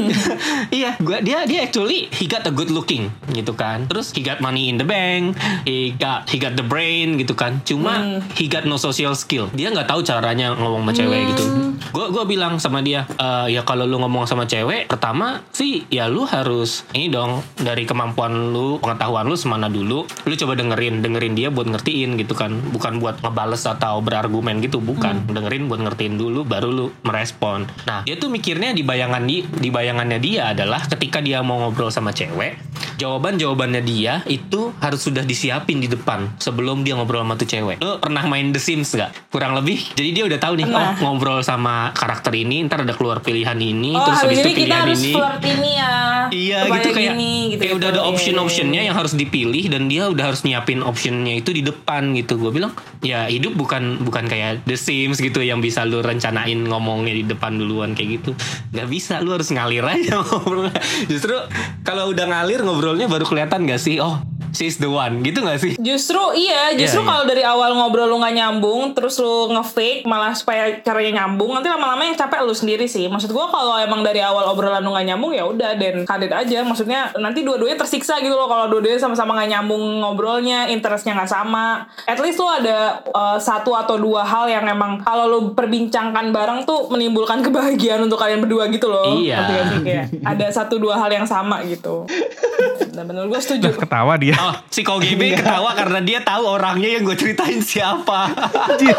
Iya gua dia dia actually he got a good looking gitu kan. Terus he got money in the bank he got he got the brain gitu kan. Cuma he got no social skill. Dia nggak tahu caranya ngomong sama cewek gitu. Gua gua bilang sama dia "Eh, ya kalau lu ngomong sama cewek pertama sih ya lu harus ini dong dari kemampuan lu pengetahuan lu semana dulu lu coba dengerin dengerin dia buat ngertiin gitu kan. Bukan buat ngebales atau berargumen gitu bukan. Dengerin buat ngertiin dulu baru lu merespon. Nah dia tuh mikirnya di bayangan di di bayangannya dia adalah ketika dia mau ngobrol sama cewek jawaban jawabannya dia itu harus sudah disiapin di depan sebelum dia ngobrol sama tuh cewek lu pernah main The Sims gak kurang lebih jadi dia udah tahu nih Pernah. oh ngobrol sama karakter ini ntar ada keluar pilihan ini Oh terus habis itu ini kita pilihan harus ini flirt ini ya. Iya gitu kayak, gini, gitu, kayak udah ada Iya, option-optionnya iya, yang harus dipilih dan dia udah harus nyiapin optionnya itu di depan gitu. Gue bilang ya hidup bukan bukan kayak The Sims gitu yang bisa lu rencanain ngomongnya di depan duluan kayak gitu. Gak bisa, lu harus ngalir aja ngobrolnya. Justru kalau udah ngalir ngobrolnya baru kelihatan gak sih? Oh, she's the one gitu gak sih? Justru iya, justru Iya, iya. kalau dari awal ngobrol lu nggak nyambung, terus lu nge-fake malah supaya caranya nyambung, nanti lama-lama yang capek lu sendiri sih. Maksud gua kalau emang dari awal obrolan lu nggak nyambung ya udah dan kadet aja. Maksudnya nanti dua-duanya tersiksa gitu loh kalau dua-duanya sama-sama nggak nyambung ngobrolnya, interestnya nggak sama. At least lu ada uh, satu atau dua hal yang emang kalau lu perbincangkan bareng tuh menimbulkan kebahagiaan untuk kalian berdua gitu loh. Iya. Gak? Kayak ada satu dua hal yang sama gitu. Dan bener gue setuju. Ketawa dia. Oh, si KGB ketawa karena dia tahu orangnya yang gue ceritain siapa.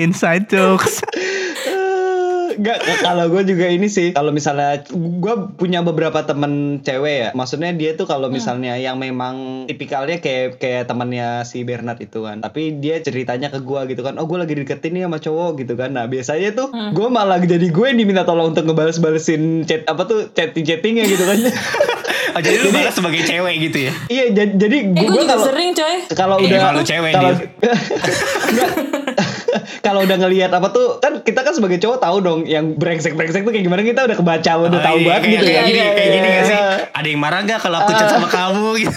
Inside jokes. Enggak, kalau gue juga ini sih kalau misalnya gue punya beberapa temen cewek ya. Maksudnya dia tuh kalau misalnya yang memang tipikalnya kayak kayak temannya si Bernard itu kan. Tapi dia ceritanya ke gue gitu kan oh gue lagi deketin nih sama cowok gitu kan. Nah biasanya tuh gue malah jadi gue yang diminta tolong untuk ngebales-balesin chat apa tuh chatting chattingnya gitu kan. Oh, jadi lu balas sebagai cewek gitu ya? Iya jadi jadi Eh gue kalau sering coy. kalau Iya, udah kalau cewek kalau udah ngelihat apa tuh kan kita kan sebagai cowok tahu dong yang brengsek brengsek tuh kayak gimana kita udah kebaca udah Oh, tahu iya, banget kayak, gitu kayak ya gini, Iya, kayak gini iya, gak sih? iya. Ada yang marah gak kalau aku chat sama kamu gitu?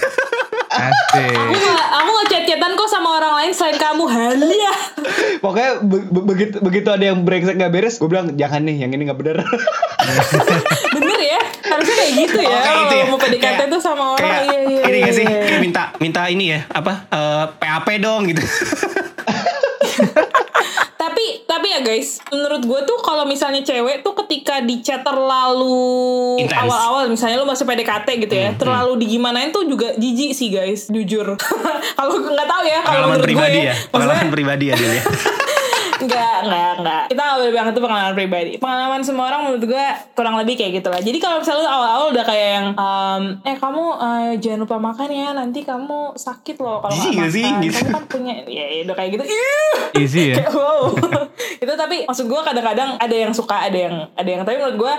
Asik. Aku gak, aku gak chat-chatan kok sama orang lain selain kamu Halia. pokoknya be- be- begitu begitu ada yang brengsek gak beres gue bilang jangan nih yang ini nggak bener Bener ya? Harusnya kayak gitu ya. Oh, kayak ya. mau PDKT Kayak- tuh sama orang. kayak iya, iya, ini gak sih? iya. Kayak minta minta ini ya, apa? eh, PAP dong gitu. Tapi tapi ya guys, menurut gue tuh kalau misalnya cewek tuh ketika di chat terlalu awal-awal misalnya lu masih PDKT gitu Hmm, ya, terlalu digimanain tuh juga jijik sih guys, jujur. kalau nggak tahu ya, kalau menurut gue pribadi ya? maksudnya- Pengalaman pribadi ya dia. Enggak, enggak, enggak. Kita gak boleh bilang itu pengalaman pribadi. Pengalaman semua orang menurut gue kurang lebih kayak gitu lah. Jadi kalau misalnya lu awal-awal udah kayak yang, um, eh kamu eh, jangan lupa makan ya, nanti kamu sakit loh kalau nggak gak sih? makan. Gitu. Kamu kan punya, ya ya udah kayak gitu. Easy ya. Kayak, wow. itu tapi maksud gue kadang-kadang ada yang suka, ada yang ada yang tapi menurut gue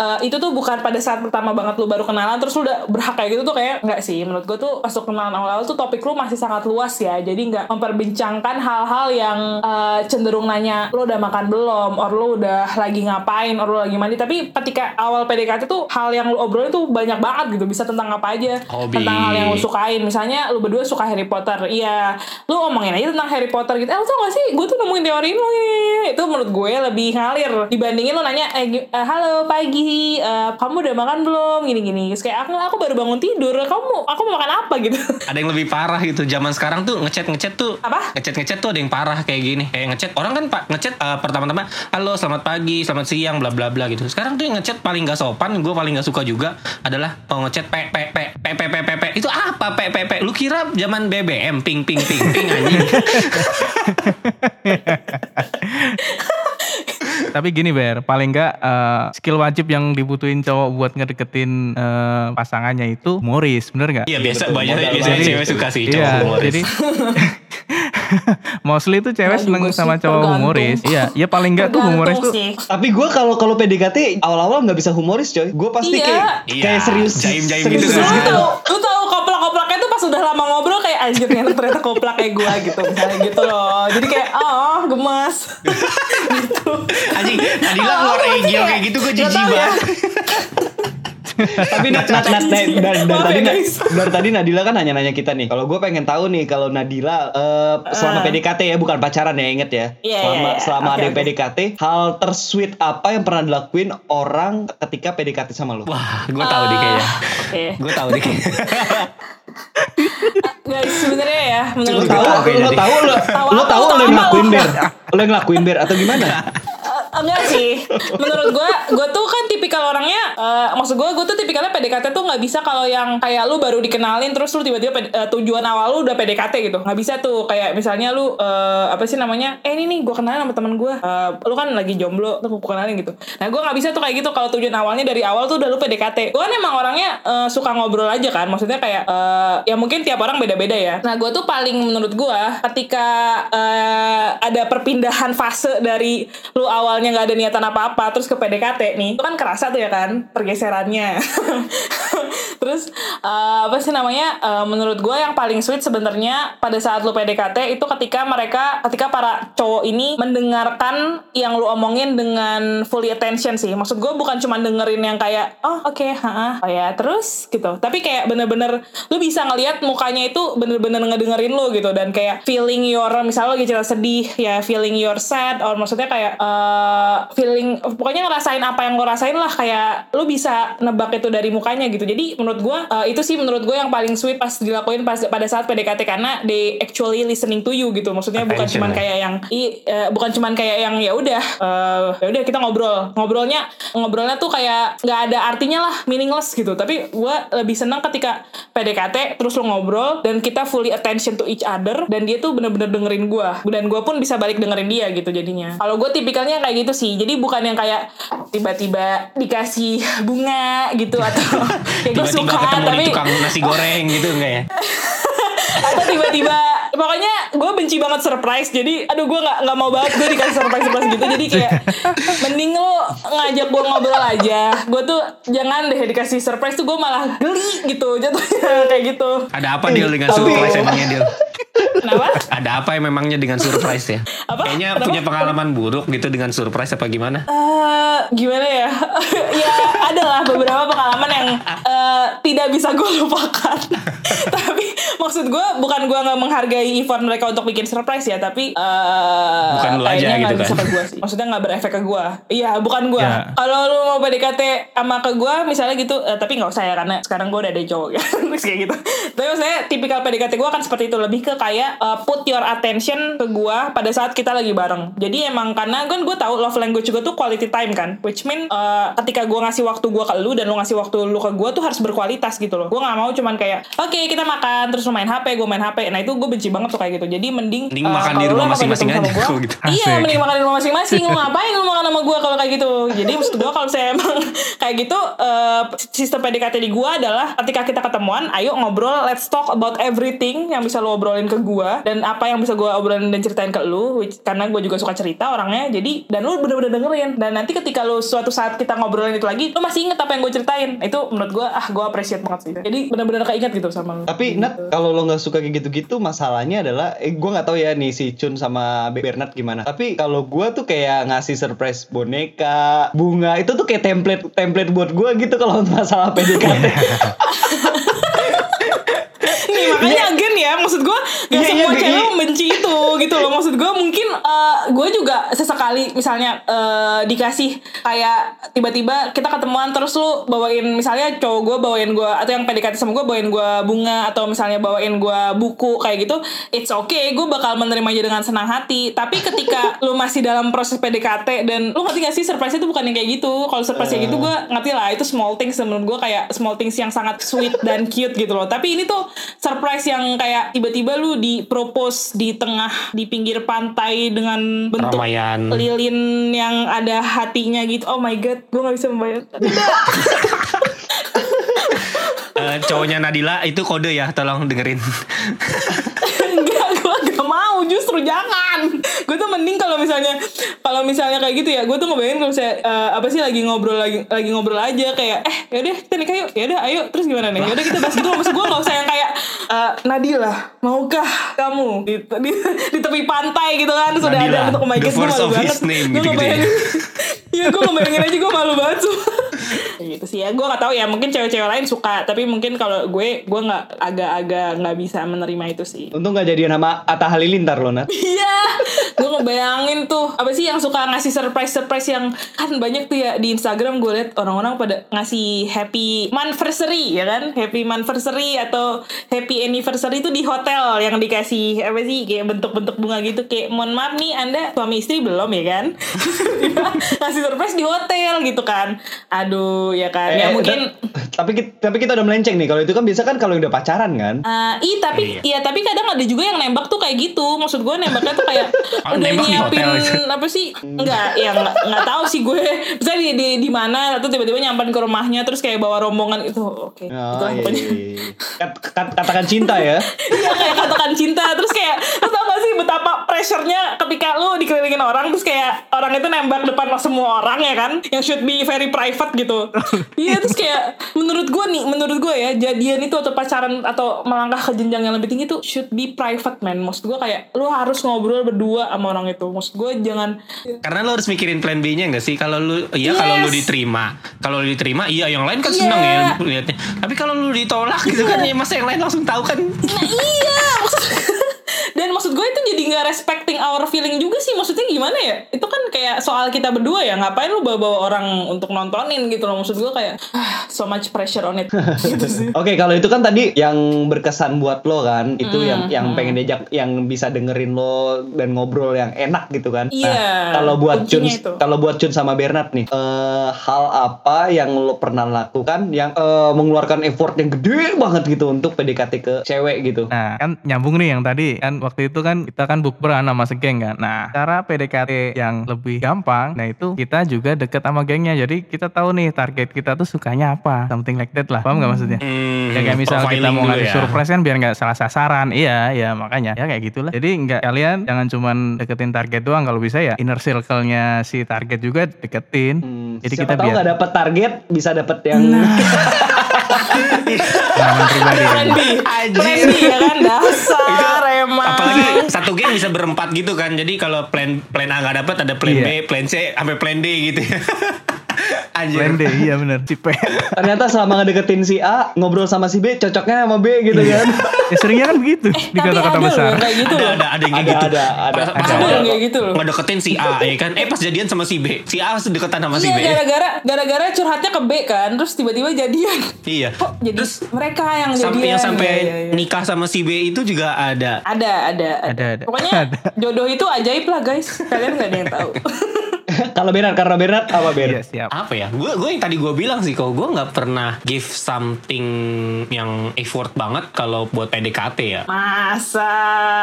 eh, itu tuh bukan pada saat pertama banget lu baru kenalan terus lu udah berhak kayak gitu tuh kayak enggak sih. Menurut gue tuh pas lu kenalan awal-awal tuh topik lu masih sangat luas ya. Jadi nggak memperbincangkan hal-hal yang eh, cenderung nanya lu udah makan belum, or lu udah lagi ngapain, or lu lagi mandi. Tapi ketika awal PDKT tuh hal yang lu obrolin tuh banyak banget gitu. Bisa tentang apa aja. Hobi. Tentang hal yang lu sukain. Misalnya lu berdua suka Harry Potter. Iya, lu omongin aja tentang Harry Potter gitu. Eh, lu tau gak sih? Gue tuh nemuin teori lu ini. Itu menurut gue lebih ngalir dibandingin lu nanya, eh, eh, halo pagi, eh, kamu udah makan belum? Gini-gini. Kayak aku aku baru bangun tidur. Kamu, aku mau makan apa gitu? Ada yang lebih parah gitu. Zaman sekarang tuh ngechat ngechat tuh. Apa? Ngechat ngechat tuh ada yang parah kayak gini. Kayak ngechat orang kan pak ngechat eh, pertama-tama, halo selamat pagi, selamat siang, bla bla bla gitu. Sekarang tuh ngechat paling gak sopan, gue paling gak suka juga adalah mau ngechat pe pe pe pe pe pe pe pe. Itu apa pe pe pe? Lu kira zaman BBM ping ping ping ping anjing. Tapi gini Ber, paling nggak eh, skill wajib yang dibutuhin cowok buat ngedeketin eh, pasangannya itu humoris, bener nggak? Iya biasa banyak banget. cewek suka sih cowok Iya, humoris. jadi mostly tuh cewek Nah, seneng sama cowok tergantung. humoris. Iya, ya paling nggak tuh humoris tuh. tapi gue kalau kalau PDKT awal-awal nggak bisa humoris coy gue pasti Iya. kayak Iya, kayak serius jaim-jaim serius gitu Lu kan. gitu. tau, lu tau koplak-koplaknya tuh pas udah lama ngobrol kayak anjir ternyata, ternyata koplak kayak gue gitu misalnya gitu loh jadi kayak oh gemes gitu Anjing, Nadila Oh, keluar egil kayak, gitu gue jijik ya. banget. tapi Nat, Nat, Nat, dari, dari, dari tadi dari tadi Nadila kan nanya-nanya kita nih kalau gue pengen tahu nih kalau Nadila eh, selama Ah. PDKT ya bukan pacaran ya inget ya Iya, selama iya, iya. selama Oke, ada oke. PDKT hal tersweet apa yang pernah dilakuin orang ketika PDKT sama lo Wah, gue tahu deh kayaknya. Ah, oke Gue tahu deh kayaknya. guys sebenarnya ya lo menurut lo kayaknya tahu lo Tahu lo tahu lo yang ngelakuin lo? ber lo yang ngelakuin ber atau gimana Eh, enggak sih. Menurut gue gue tuh kan tipikal orangnya eh, maksud gue gue tuh tipikalnya PDKT tuh nggak bisa kalau yang kayak lu baru dikenalin terus lu tiba-tiba eh, tujuan awal lu udah PDKT gitu. Nggak bisa tuh. Kayak misalnya lu eh, apa sih namanya eh ini nih gue kenalin sama temen gue Eh, lu kan lagi jomblo tuh gue kenalin gitu. Nah gue nggak bisa tuh kayak gitu kalau tujuan awalnya dari awal tuh udah lu PDKT gue kan emang orangnya eh, suka ngobrol aja kan. Maksudnya kayak eh, ya mungkin tiap orang beda-beda ya. Nah gue tuh paling menurut gue ketika eh, ada perpindahan fase dari lu awalnya nggak ada niatan apa-apa terus ke PDKT nih. Itu kan kerasa tuh ya kan pergeserannya terus eh, apa sih namanya? Eh, menurut gue yang paling sweet sebenarnya pada saat lu PDKT itu ketika mereka ketika para cowok ini mendengarkan yang lu omongin dengan fully attention sih. Maksud gue bukan cuma dengerin yang kayak oh oke ha oh ya terus gitu. Tapi kayak bener-bener lu bisa ngelihat mukanya itu bener-bener ngedengerin lu gitu. Dan kayak feeling your misalnya lagi cerita sedih ya feeling your sad or maksudnya kayak eh, feeling pokoknya ngerasain apa yang lo rasain lah. Kayak lu bisa nebak itu dari mukanya gitu. Jadi menurut gue eh, itu sih menurut gue yang paling sweet pas dilakuin pas pada saat PDKT karena they actually listening to you gitu. Maksudnya bukan Attention cuman ya. kayak yang i, eh, bukan cuman kayak yang ya udah eh, ya udah kita ngobrol. Ngobrolnya ngobrolnya tuh kayak nggak ada artinya lah meaningless gitu. Tapi gue lebih senang ketika PDKT terus lu ngobrol dan kita fully attention to each other dan dia tuh bener-bener dengerin gue dan gue pun bisa balik dengerin dia gitu jadinya. Kalau gue tipikalnya kayak gitu sih. Jadi bukan yang kayak tiba-tiba dikasih bunga gitu atau kayak gue Tiba-tiba ketemu tapi di tukang nasi goreng gitu enggak ya? atau tiba-tiba pokoknya gue benci banget surprise jadi aduh gue nggak nggak mau banget gue dikasih surprise surprise gitu jadi kayak mending lo ngajak gue ngobrol aja gue tuh jangan deh dikasih surprise tuh gue malah geli gitu jatuhnya kayak gitu Ada apa deal dengan Tapi- surprise emangnya deal? kenapa Ada apa yang memangnya dengan surprise ya? Apa? Kayaknya Kenapa? punya pengalaman buruk gitu dengan surprise apa gimana? Eh, gimana ya ya adalah beberapa pengalaman yang eh, tidak bisa gue lupakan maksud gue bukan gue nggak menghargai effort mereka untuk bikin surprise ya tapi eh, Bukan lu aja gitu bisa kan? ke gue sih. Maksudnya nggak berefek ke gue iya bukan gue Ya. kalau lu mau PDKT sama ke gue misalnya gitu eh, tapi nggak usah ya karena sekarang gue udah ada cowok ya. Terus kayak gitu. Tapi maksudnya tipikal PDKT gue kan seperti itu lebih ke kayak eh, put your attention ke gue pada saat kita lagi bareng. Jadi emang karena kan gue tahu love language gue tuh quality time kan which mean eh, ketika gue ngasih waktu gue ke lu dan lu ngasih waktu lu ke gue tuh harus berkualitas gitu loh. Gue nggak mau cuman kayak oke kita makan terus main HP gue main HP nah itu gue benci banget tuh kayak gitu. Jadi mending Mending eh, makan di rumah masing-masing aja gua, gitu. iya Asik. mending makan di rumah masing-masing. Lu ngapain lu makan sama gue kalau kayak gitu? Jadi maksud gue kalau saya emang kayak gitu eh, sistem PDKT di gue adalah ketika kita ketemuan ayo ngobrol let's talk about everything yang bisa lu obrolin ke gue dan apa yang bisa gue obrolin dan ceritain ke lu which- karena gue juga suka cerita orangnya. Jadi dan lu bener-bener dengerin. Dan nanti ketika lu suatu saat kita ngobrolin itu lagi lu masih inget apa yang gue ceritain. Itu menurut gue ah gue appreciate banget sih. Jadi bener-bener keinget gitu sama lu. Tapi Nat, kalau lo nggak suka kayak gitu-gitu, masalahnya adalah, eh, gue nggak tahu ya nih si Chun sama Bernard gimana. Tapi kalau gue tuh kayak ngasih surprise boneka, bunga, itu tuh kayak template template buat gue gitu kalau masalah PDKT. makanya again ya maksud gue gak Iya, semua iya, cewek iya. membenci itu gitu loh. Maksud gue mungkin eh, gue juga sesekali misalnya eh, dikasih kayak tiba-tiba kita ketemuan terus lu bawain misalnya cowok gue bawain gue atau yang PDKT sama gue bawain gue bunga atau misalnya bawain gue buku kayak gitu it's okay. Gue bakal menerimanya dengan senang hati. Tapi ketika lu masih dalam proses PDKT dan lu ngerti gak sih surprise itu bukan yang kayak gitu. Kalau surprise kayak gitu gue ngerti lah itu small things. Menurut gue kayak small things yang sangat sweet dan cute gitu loh. Tapi ini tuh surprise yang kayak tiba-tiba lu di propose di tengah di pinggir pantai dengan bentuk Keramaian. lilin yang ada hatinya gitu oh my god gue nggak bisa membayangkan tidak Eh, cowoknya Nadila itu kode ya, tolong dengerin. enggak gue gak mau justru jangan mending kalau misalnya kalau misalnya kayak gitu ya gue tuh ngebayangin kalau saya eh, apa sih lagi ngobrol lagi lagi ngobrol aja kayak eh yaudah kita nikah yuk yaudah ayo terus gimana nih? Yaudah kita bahas gitu. Maksud gue gak usah yang kayak eh, Nadila maukah kamu di, di, di tepi pantai? Gitu kan sudah ada the God gue malu banget. gue gitu-gitu ya. ngebayangin Iya gue ngebayangin aja gue malu banget gitu sih ya. Gue gak tahu ya mungkin cewek-cewek lain suka tapi mungkin kalau gue gue nggak agak-agak nggak bisa menerima itu sih. Untung nggak jadian sama Atta Halilintar lo Nat. Iya, gue ngebayangin tuh. Apa sih yang suka ngasih surprise surprise yang kan banyak tuh ya di Instagram gue liat orang-orang pada ngasih happy anniversary ya kan, happy anniversary atau happy anniversary itu di hotel yang dikasih apa sih kayak bentuk-bentuk bunga gitu. Kayak mohon maaf nih anda suami istri belum ya kan, ngasih surprise di hotel gitu kan, aduh ya kan, ya Eh, mungkin ta- tapi kita, tapi kita udah melenceng nih. Kalau itu kan biasa kan kalau udah pacaran kan. Eh, ih tapi iya tapi kadang ada juga yang nembak tuh kayak gitu maksud gue nembaknya tuh kayak Oh, udah nembak di nyiapin hotel. apa sih enggak ya nggak nggak tahu sih gue misalnya di di, di mana atau tiba-tiba nyamperin ke rumahnya terus kayak bawa rombongan itu oke Oh, itulah iya, pokoknya iya, iya. Kat- kat- katakan cinta ya. Iya kayak katakan cinta Terus kayak tau gak sih betapa pressure-nya Ketika lu dikelilingin orang Terus kayak Orang itu nembak depan semua orang ya kan Yang should be very private gitu Iya terus kayak Menurut gue nih Menurut gue ya Jadian itu atau pacaran Atau melangkah ke jenjang yang lebih tinggi tuh Should be private man Maksud gue kayak Lu harus ngobrol berdua sama orang itu Maksud gue jangan Karena lo harus mikirin plan B-nya enggak sih? Kalau lu iya kalau lu Yes. diterima. Kalau lu diterima iya yang lain kan Iya. seneng ya lihatnya. Tapi kalau lu ditolak gitu kan ya masa yang lain langsung tahu kan. Nah iya maksud gue itu jadi nggak respecting our feeling juga sih. Maksudnya gimana ya? Itu kan kayak soal kita berdua ya. Ngapain lu bawa-bawa orang untuk nontonin gitu loh? Maksud gue kayak ah, So much pressure on it. Gitu sih. Oke, kalau itu kan tadi yang berkesan buat lo kan, itu Hmm, yang yang pengen diajak, yang bisa dengerin lo dan ngobrol yang enak gitu kan. Iya, Nah, kalau buat itu. kalau buat Chun sama Bernard nih, eh, hal apa yang lo pernah lakukan yang eh, mengeluarkan effort yang gede banget gitu untuk PDKT ke cewek gitu? Nah, kan nyambung nih yang tadi kan waktu itu kan kita kan bukber sama segeng kan. Nah, cara PDKT yang lebih gampang. Nah itu kita juga deket sama gengnya. Jadi kita tahu nih target kita tuh sukanya apa. Something like that lah. Paham nggak maksudnya? Hmm, Ya kayak misal kita mau ngasih ya. surprise kan biar nggak salah sasaran. Iya, ya makanya. Ya kayak gitulah. Jadi nggak kalian jangan cuman deketin target doang. Kalau bisa ya inner circle-nya si target juga deketin. Hmm, Jadi siapa kita tahu biar nggak dapet target bisa dapet yang pengalaman pribadi. Plan B. Plan B ya kan dasar emang. Apalagi satu geng bisa berempat gitu kan. Jadi kalau plan plan A nggak dapat ada plan Iya. B, plan C sampai plan D gitu. Anjir. Plan D, iya bener. Si P. ternyata selama ngedeketin si A ngobrol sama si B cocoknya sama B gitu kan. ya seringnya kan begitu di Tapi kota-kota ada loh besar. kayak gitu ada, loh. ada ada yang kayak Ada, gitu. ada, ada. Pas, pas Ada ada yang kayak gitu loh. ngedeketin si A ya kan. Eh pas jadian sama si B. Si A deketan sama si Iya B. gara-gara gara-gara curhatnya ke B kan, terus tiba-tiba jadian. Iya. Kok jadi Terus mereka yang jadian? sampai yang sampai Iya, iya, iya. nikah sama si B itu juga ada. Ada, ada, Ada, ada. Pokoknya Ada. jodoh itu ajaib lah guys. Kalian gak ada yang tahu. Kalau Bernard karena Bernard apa Ber? Iya, siap. apa ya gue gue yang tadi gue bilang sih kalau gue nggak pernah give something yang effort banget kalau buat PDKT ya Masa.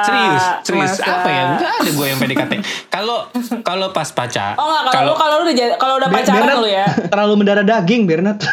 serius serius Masa. apa ya nggak ada gue yang PDKT kalau kalau pas pacar Oh enggak kalau kalau lu udah kalau udah pacaran Bernard lu ya. terlalu mendarah daging Bernard.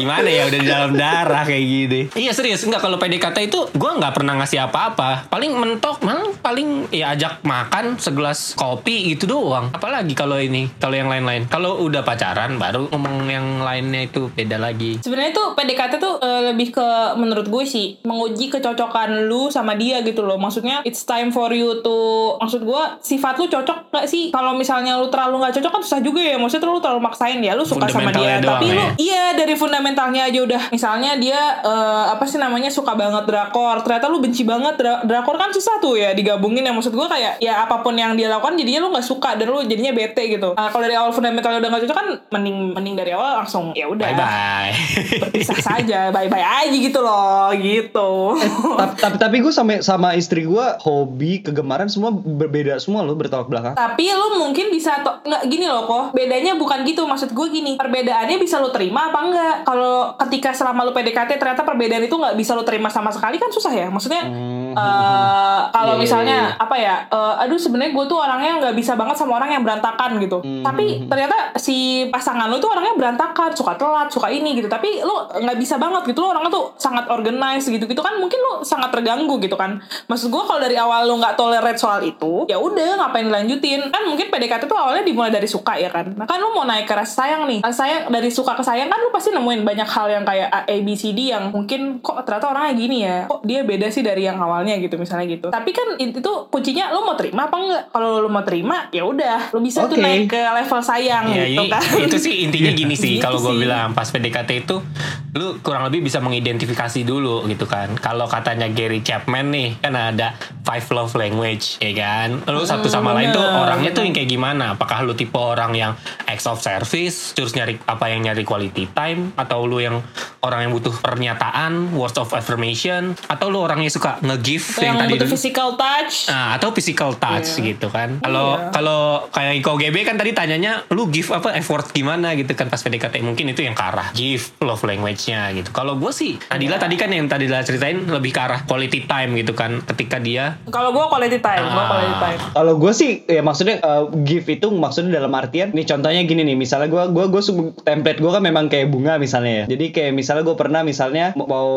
gimana ya udah di dalam darah kayak gini iya serius nggak kalau PDKT itu gue nggak pernah ngasih apa-apa paling mentok malah paling ya ajak makan segelas kopi gitu doang apalagi kalau ini kalau yang lain-lain kalau udah pacaran baru ngomong yang lainnya itu beda lagi Sebenarnya tuh PDKT tuh eh, lebih ke menurut gue sih menguji kecocokan lu sama dia gitu loh. Maksudnya it's time for you to maksud gue sifat lu cocok gak sih? Kalau misalnya lu terlalu nggak cocok kan susah juga ya. Maksudnya lu terlalu maksain ya lu suka sama dia. Fundamentalnya lu ya. iya dari fundamentalnya aja udah. Misalnya dia eh, apa sih namanya suka banget drakor. Ternyata lu benci banget Dra- drakor kan susah tuh ya digabungin ya. Maksud gue kayak ya apa pun yang dia lakukan jadinya lu nggak suka dan lu jadinya bete gitu. Nah, kalau dari awal fundamentalnya udah nggak cocok kan mending mending dari awal langsung ya udah bye bye berpisah saja bye bye aja gitu loh gitu tapi tapi, tapi gue sama sama istri gue hobi kegemaran semua berbeda semua loh bertolak belakang. tapi lu mungkin bisa nggak gini loh kok bedanya bukan gitu maksud gue gini perbedaannya bisa lu terima apa enggak? Kalau ketika selama lu PDKT ternyata perbedaan itu nggak bisa lu terima sama sekali kan susah ya? Maksudnya eh, kalau Iya, misalnya iya, iya. apa ya eh, aduh sebenarnya gue tuh orangnya nggak bisa banget sama orang yang berantakan gitu. Hmm. tapi ternyata si pasangan lu tuh orangnya berantakan suka telat suka ini gitu. Tapi lu nggak bisa banget gitu. Lu orangnya tuh sangat organized gitu. Gitu kan mungkin lu sangat terganggu gitu kan. Maksud gue kalau dari awal lu nggak tolerate soal itu ya udah ngapain dilanjutin? Kan mungkin PDKT tuh awalnya dimulai dari suka ya kan. Nah kan lu mau naik ke rasa sayang nih. Rasa sayang dari suka ke sayang kan lu pasti nemuin banyak hal yang kayak A, A B C D yang mungkin kok ternyata orangnya gini ya. Kok dia beda sih dari yang awalnya gitu misalnya gitu. Tapi kan itu tuh kuncinya lu mau terima apa enggak? Kalau lu mau terima ya udah lu bisa tuh Oke. naik ke level sayang Ya, gitu ini- kan. itu sih intinya gini sih. Gitu kalau gue bilang pas PDKT itu lu kurang lebih bisa mengidentifikasi dulu gitu kan. Kalau katanya Gary Chapman nih kan ada five love language ya kan? Lu satu sama lain tuh bener, orangnya tuh yang kayak gimana? Apakah lu tipe orang yang acts of service terus nyari apa yang nyari quality time atau lu yang orang yang butuh pernyataan words of affirmation atau lu orangnya suka nge-give Atau yang, yang tadi butuh dulu physical touch Nah, atau physical touch Iya. gitu kan. Kalau Iya. kalau kayak Iko GB kan tadi tanyanya lu give apa effort gimana gitu kan pas PDKT mungkin itu yang ke arah give love language-nya gitu. Kalau gue sih Nadila Iya. tadi kan yang tadi Nadila ceritain lebih ke arah quality time gitu kan ketika dia kalau gue quality time gue Ah. quality time Kalau gue sih ya maksudnya uh, give itu maksudnya dalam artian nih contohnya gini nih misalnya gue gua gue template gue kan memang kayak bunga misalnya ya. Jadi kayak misalnya gue pernah misalnya mau- mau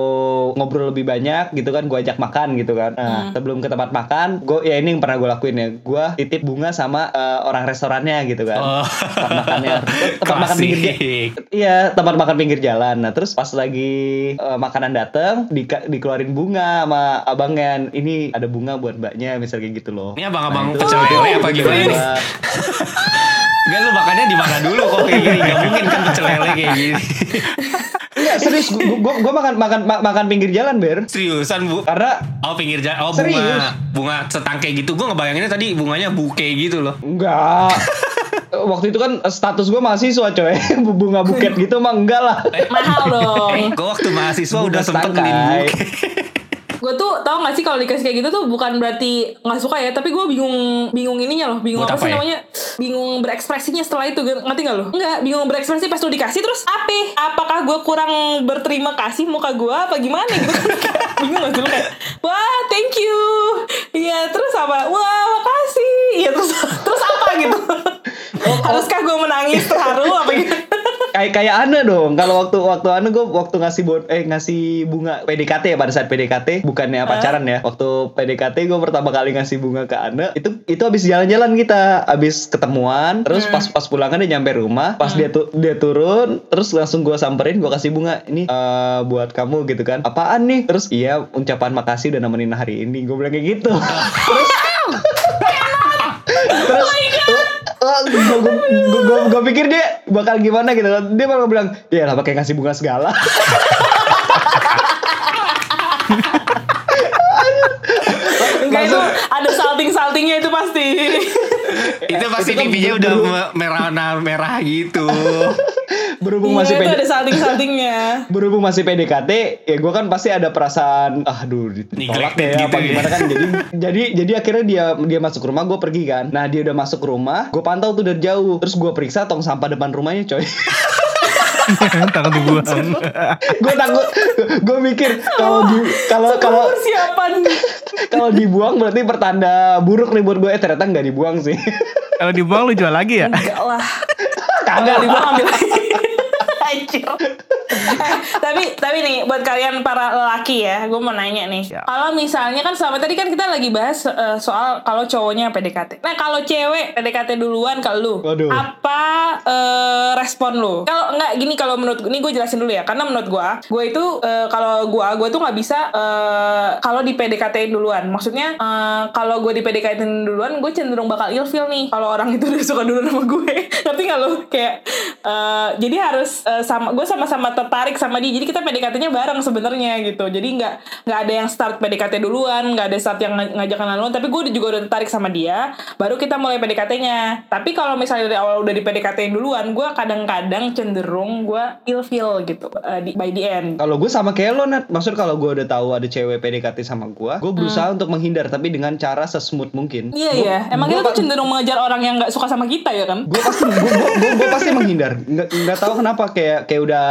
ngobrol lebih banyak gitu kan gue ajak makan gitu kan. Nah, sebelum ke tempat makan gue ya ini yang pernah gue lakuin ya. Gue titip bunga sama uh, orang restorannya gitu kan. Oh. Tempat makannya. Tempat makan pinggir. Iya, tempat makan pinggir jalan. Nah, terus pas lagi uh, makanan dateng di, dikeluarin bunga sama abangnya. Ini ada bunga buat mbaknya, misal kayak gitu loh. Ini abang-abang Nah, pecel lele apa gimana nih? Enggak lu makannya di mana dulu kok kayak gini Gak mungkin kan pecel lele kayak gini serius. Gua, gua, gua makan makan ma- makan pinggir jalan, Ber. Seriusan bu Karena Oh pinggir jalan Oh Serius? bunga Bunga setangkai gitu Gue ngebayanginnya tadi bunganya buke gitu loh enggak waktu itu kan status gue mahasiswa coy bunga buket gitu mah enggak lah mahal dong Eh, gue waktu mahasiswa Bunga udah sempet setangkai. beliin buke gue tuh tau gak sih kalau dikasih kayak gitu tuh bukan berarti nggak suka ya tapi gue bingung bingung ininya loh bingung apa, apa sih ya? namanya bingung berekspresinya setelah itu ngerti gak lo nggak bingung berekspresi pas lo dikasih terus apa? Apakah gue kurang berterima kasih muka gue apa gimana? Gitu bingung gak sih lo kayak wah thank you. Iya terus apa? Wah makasih. Iya terus terus apa gitu? Oh, Haruskah gue menangis terharu apa gitu? Kayak kayak Ana dong. Kalau waktu waktu Ana gue waktu ngasih bon, eh ngasih bunga PDKT ya pada saat PDKT bukannya pacaran ya. Waktu PDKT gue pertama kali ngasih bunga ke Ana itu itu habis jalan-jalan kita, habis ketemuan, terus pas pas pulangan dia nyampe rumah, pas dia tu, dia turun, terus langsung gue samperin, gue kasih bunga ini eh, buat kamu gitu kan. Apaan nih? Terus iya ucapan makasih udah nemenin hari ini. Gue bilang kayak gitu. terus terus gue pikir dia bakal gimana gitu kan dia malah bilang ya lah pakai ngasih bunga segala Enggak itu ada salting-saltingnya itu pasti. itu pasti Itu kan udah beru- me- merah merah gitu. berhubung Iya masih itu PD ada salting-saltingnya. berhubung masih PDKT ya gue kan pasti ada perasaan ah aduh ditolak Neglected ya gitu apa ya. gimana kan jadi jadi jadi akhirnya dia dia masuk rumah gue pergi kan nah dia udah masuk rumah gue pantau tuh dari jauh terus gue periksa tong sampah depan rumahnya coy takut dibuang. gue takut gue mikir kalau di kalau kalau persiapan. kalau dibuang berarti pertanda buruk nih buat gue eh ternyata nggak dibuang sih Kalau dibuang lu jual lagi ya? Enggak lah. kagak dibuang ambil lagi. Anjir. Eh, tapi tapi nih buat kalian para lelaki ya, gue mau nanya nih. Ya. Kalau misalnya kan selama tadi kan kita lagi bahas eh, soal kalau cowoknya PDKT. Nah kalau cewek PDKT duluan ke lu, Waduh. apa eh, respon lu? Kalau nggak gini kalau menurut ini gue jelasin dulu ya, karena menurut gue, gue itu eh, kalau gue gue tuh nggak bisa eh, kalau di PDKT duluan. Maksudnya eh, kalau gue di PDKT duluan, gue cenderung bakal ilfeel nih kalau orang itu udah suka duluan sama gue. Nggak lo? Kayak eh, jadi harus eh, sama gue sama-sama tertarik sama dia. Jadi kita PDKT-nya bareng sebenarnya gitu. Jadi nggak nggak ada yang start PDKT duluan, nggak ada start yang ng- ngajak kenalan duluan. Tapi gue juga udah tertarik sama dia. Baru kita mulai PDKT-nya. Tapi kalau misalnya dari awal udah di PDKT duluan, gue kadang-kadang cenderung gue ilfeel gitu eh, di, by the end. Kalau gue sama kayak lo Nat Maksud kalau gue udah tahu ada cewek PDKT sama gue Gue berusaha untuk menghindar Tapi dengan cara sesmooth mungkin Hmm. Iya Gua- iya, emang gua kita tuh cenderung mengejar orang yang nggak suka sama kita ya kan? gue pasti gue pasti menghindar nggak nggak tahu kenapa kayak kayak udah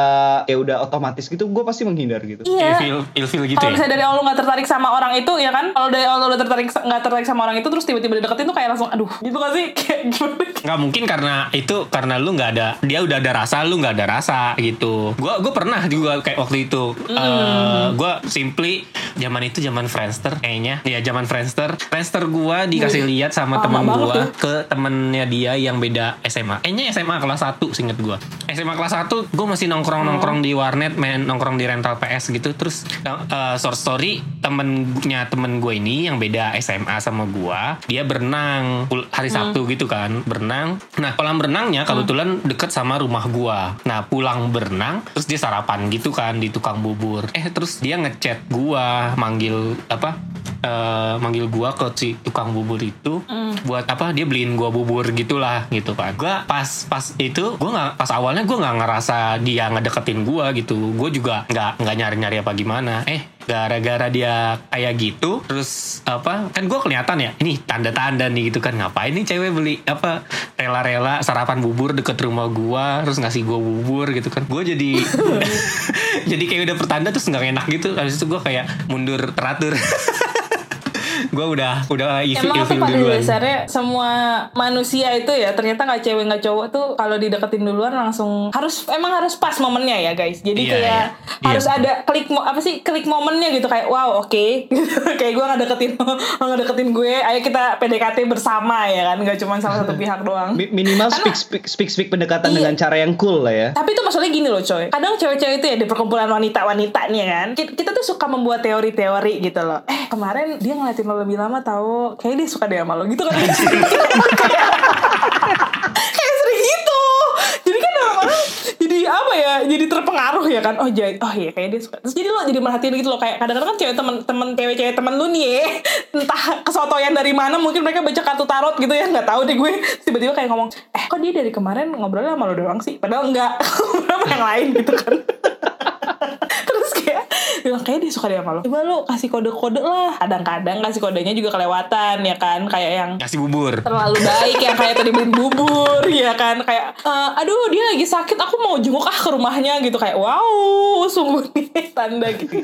kayak udah otomatis gitu gue pasti menghindar gitu Iya. Ilfil ilfil gitu Kalau ya. misalnya dari awal lu nggak tertarik sama orang itu ya kan? Kalau dari awal lu udah tertarik nggak tertarik sama orang itu terus tiba-tiba dideketin tuh kayak langsung aduh gitu gak sih? Kayak gimana? nggak mungkin karena itu karena lu nggak ada dia udah ada rasa lu nggak ada rasa gitu gua gua pernah juga kayak waktu itu Eh, gua simply zaman itu zaman Friendster kayaknya ya zaman Friendster Friendster gua dikasih lihat sama teman tuh. ke temennya dia yang beda SMA kayaknya SMA kelas 1 singkat gua SMA kelas 1 gua masih nongkrong nongkrong di warnet main nongkrong di rental PS gitu. Terus eh, short story temennya temen gue ini yang beda SMA sama gua dia berenang hari Sabtu gitu kan berenang. Nah kolam renangnya kebetulan deket sama rumah gua. Nah pulang berenang terus dia sarapan gitu kan di tukang bubur. Eh terus dia ngechat gua manggil apa eh, manggil gua ke si tukang bubur itu buat apa dia beliin gua bubur gitulah gitu kan. Gua pas pas itu gua nggak pas awalnya gua nggak ngerasa dia ngedeketin gua gitu. Gua juga nggak nggak nyari nyari apa gimana. Eh gara-gara dia kayak gitu terus apa kan gua kelihatan ya ini tanda-tanda nih gitu kan. Ngapain nih cewek beli apa rela-rela sarapan bubur deket rumah gua terus ngasih gua bubur gitu kan. Gua jadi jadi kayak udah pertanda terus nggak enak gitu. Habis itu gua kayak mundur teratur gua udah udah ilfil Emang tuh ilfil pada duluan dasarnya semua manusia itu ya ternyata nggak cewek nggak cowok tuh kalau dideketin duluan langsung harus emang harus pas momennya ya guys. Jadi Iya, kayak iya. harus Iya. ada klik apa sih klik momennya gitu kayak wow oke kayak gue ngedeketin lo ngedeketin gue ayo kita PDKT bersama ya kan nggak cuma salah satu pihak doang. Mi- minimal speak speak speak, speak pendekatan Iya. dengan cara yang cool lah ya Tapi itu maksudnya gini loh coy Kadang cewek-cewek itu ya di perkumpulan wanita-wanita nih ya kan kita, kita tuh suka membuat teori-teori gitu loh Eh kemarin dia ngeliatin lo lebih lama tahu. Kayaknya dia suka deh sama lo gitu kan. Kayak sering gitu. Jadi kan orang-orang jadi apa ya Jadi terpengaruh ya kan. Oh jadi oh iya kayaknya dia suka. Terus jadi lo jadi merhatiin gitu loh Kayak kadang-kadang kan cewek temen temen cewek-cewek temen lu nih ya. Entah kesotoyan dari mana Mungkin mereka baca kartu tarot gitu ya. Nggak tahu deh gue. Tiba-tiba kayak ngomong Eh kok dia dari kemarin ngobrolnya sama lo doang sih? Padahal enggak Ngobrol sama yang lain gitu kan Terus kayak bilang kayak dia suka deh sama lo. Coba lo kasih kode-kode lah. Kadang-kadang kasih kodenya juga kelewatan ya kan? Kayak yang Kasih bubur. terlalu baik yang kayak tadi beliin bubur ya kan? Kayak "Eh, aduh dia lagi sakit aku mau jenguk ah ke rumahnya gitu. Kayak wow sungguh nih tanda gitu.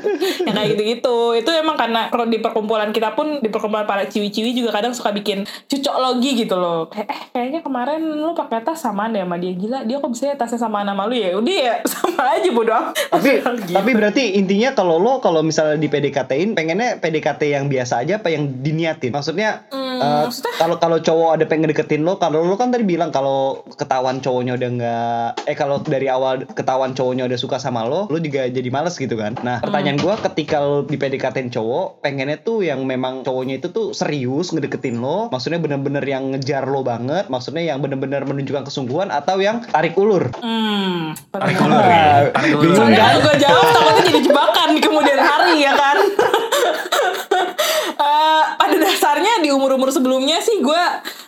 Yang kayak gitu gitu itu emang karena di perkumpulan kita pun di perkumpulan para ciwi-ciwi juga kadang suka bikin cucok logi gitu loh. Kayak eh kayaknya kemarin lu pakai tas samaan deh sama dia. Gila dia kok bisa ya tasnya sama sama lu ya? Udah ya sama aja bodo amat. Tapi Gitu. tapi berarti intinya kalau lo kalau misalnya di PDKT-in pengennya PDKT yang biasa aja apa yang diniatin maksudnya Hmm, eh, kalau kalau cowok ada pengen deketin lo kalau lo kan tadi bilang kalau ketahuan cowoknya udah nggak eh kalau dari awal ketahuan cowoknya udah suka sama lo lo juga jadi males gitu kan nah pertanyaan gua ketika lo di PDKT-in cowok pengennya tuh yang memang cowoknya itu tuh serius ngedeketin lo maksudnya bener-bener yang ngejar lo banget maksudnya yang bener-bener menunjukkan kesungguhan atau yang tarik ulur hmm Tarik ulur ya. Tarik ulur. Soalnya kan? kalau gue jawab takutnya jadi jebakan di kemudian hari ya kan. Eh, pada dasarnya di umur-umur sebelumnya sih gue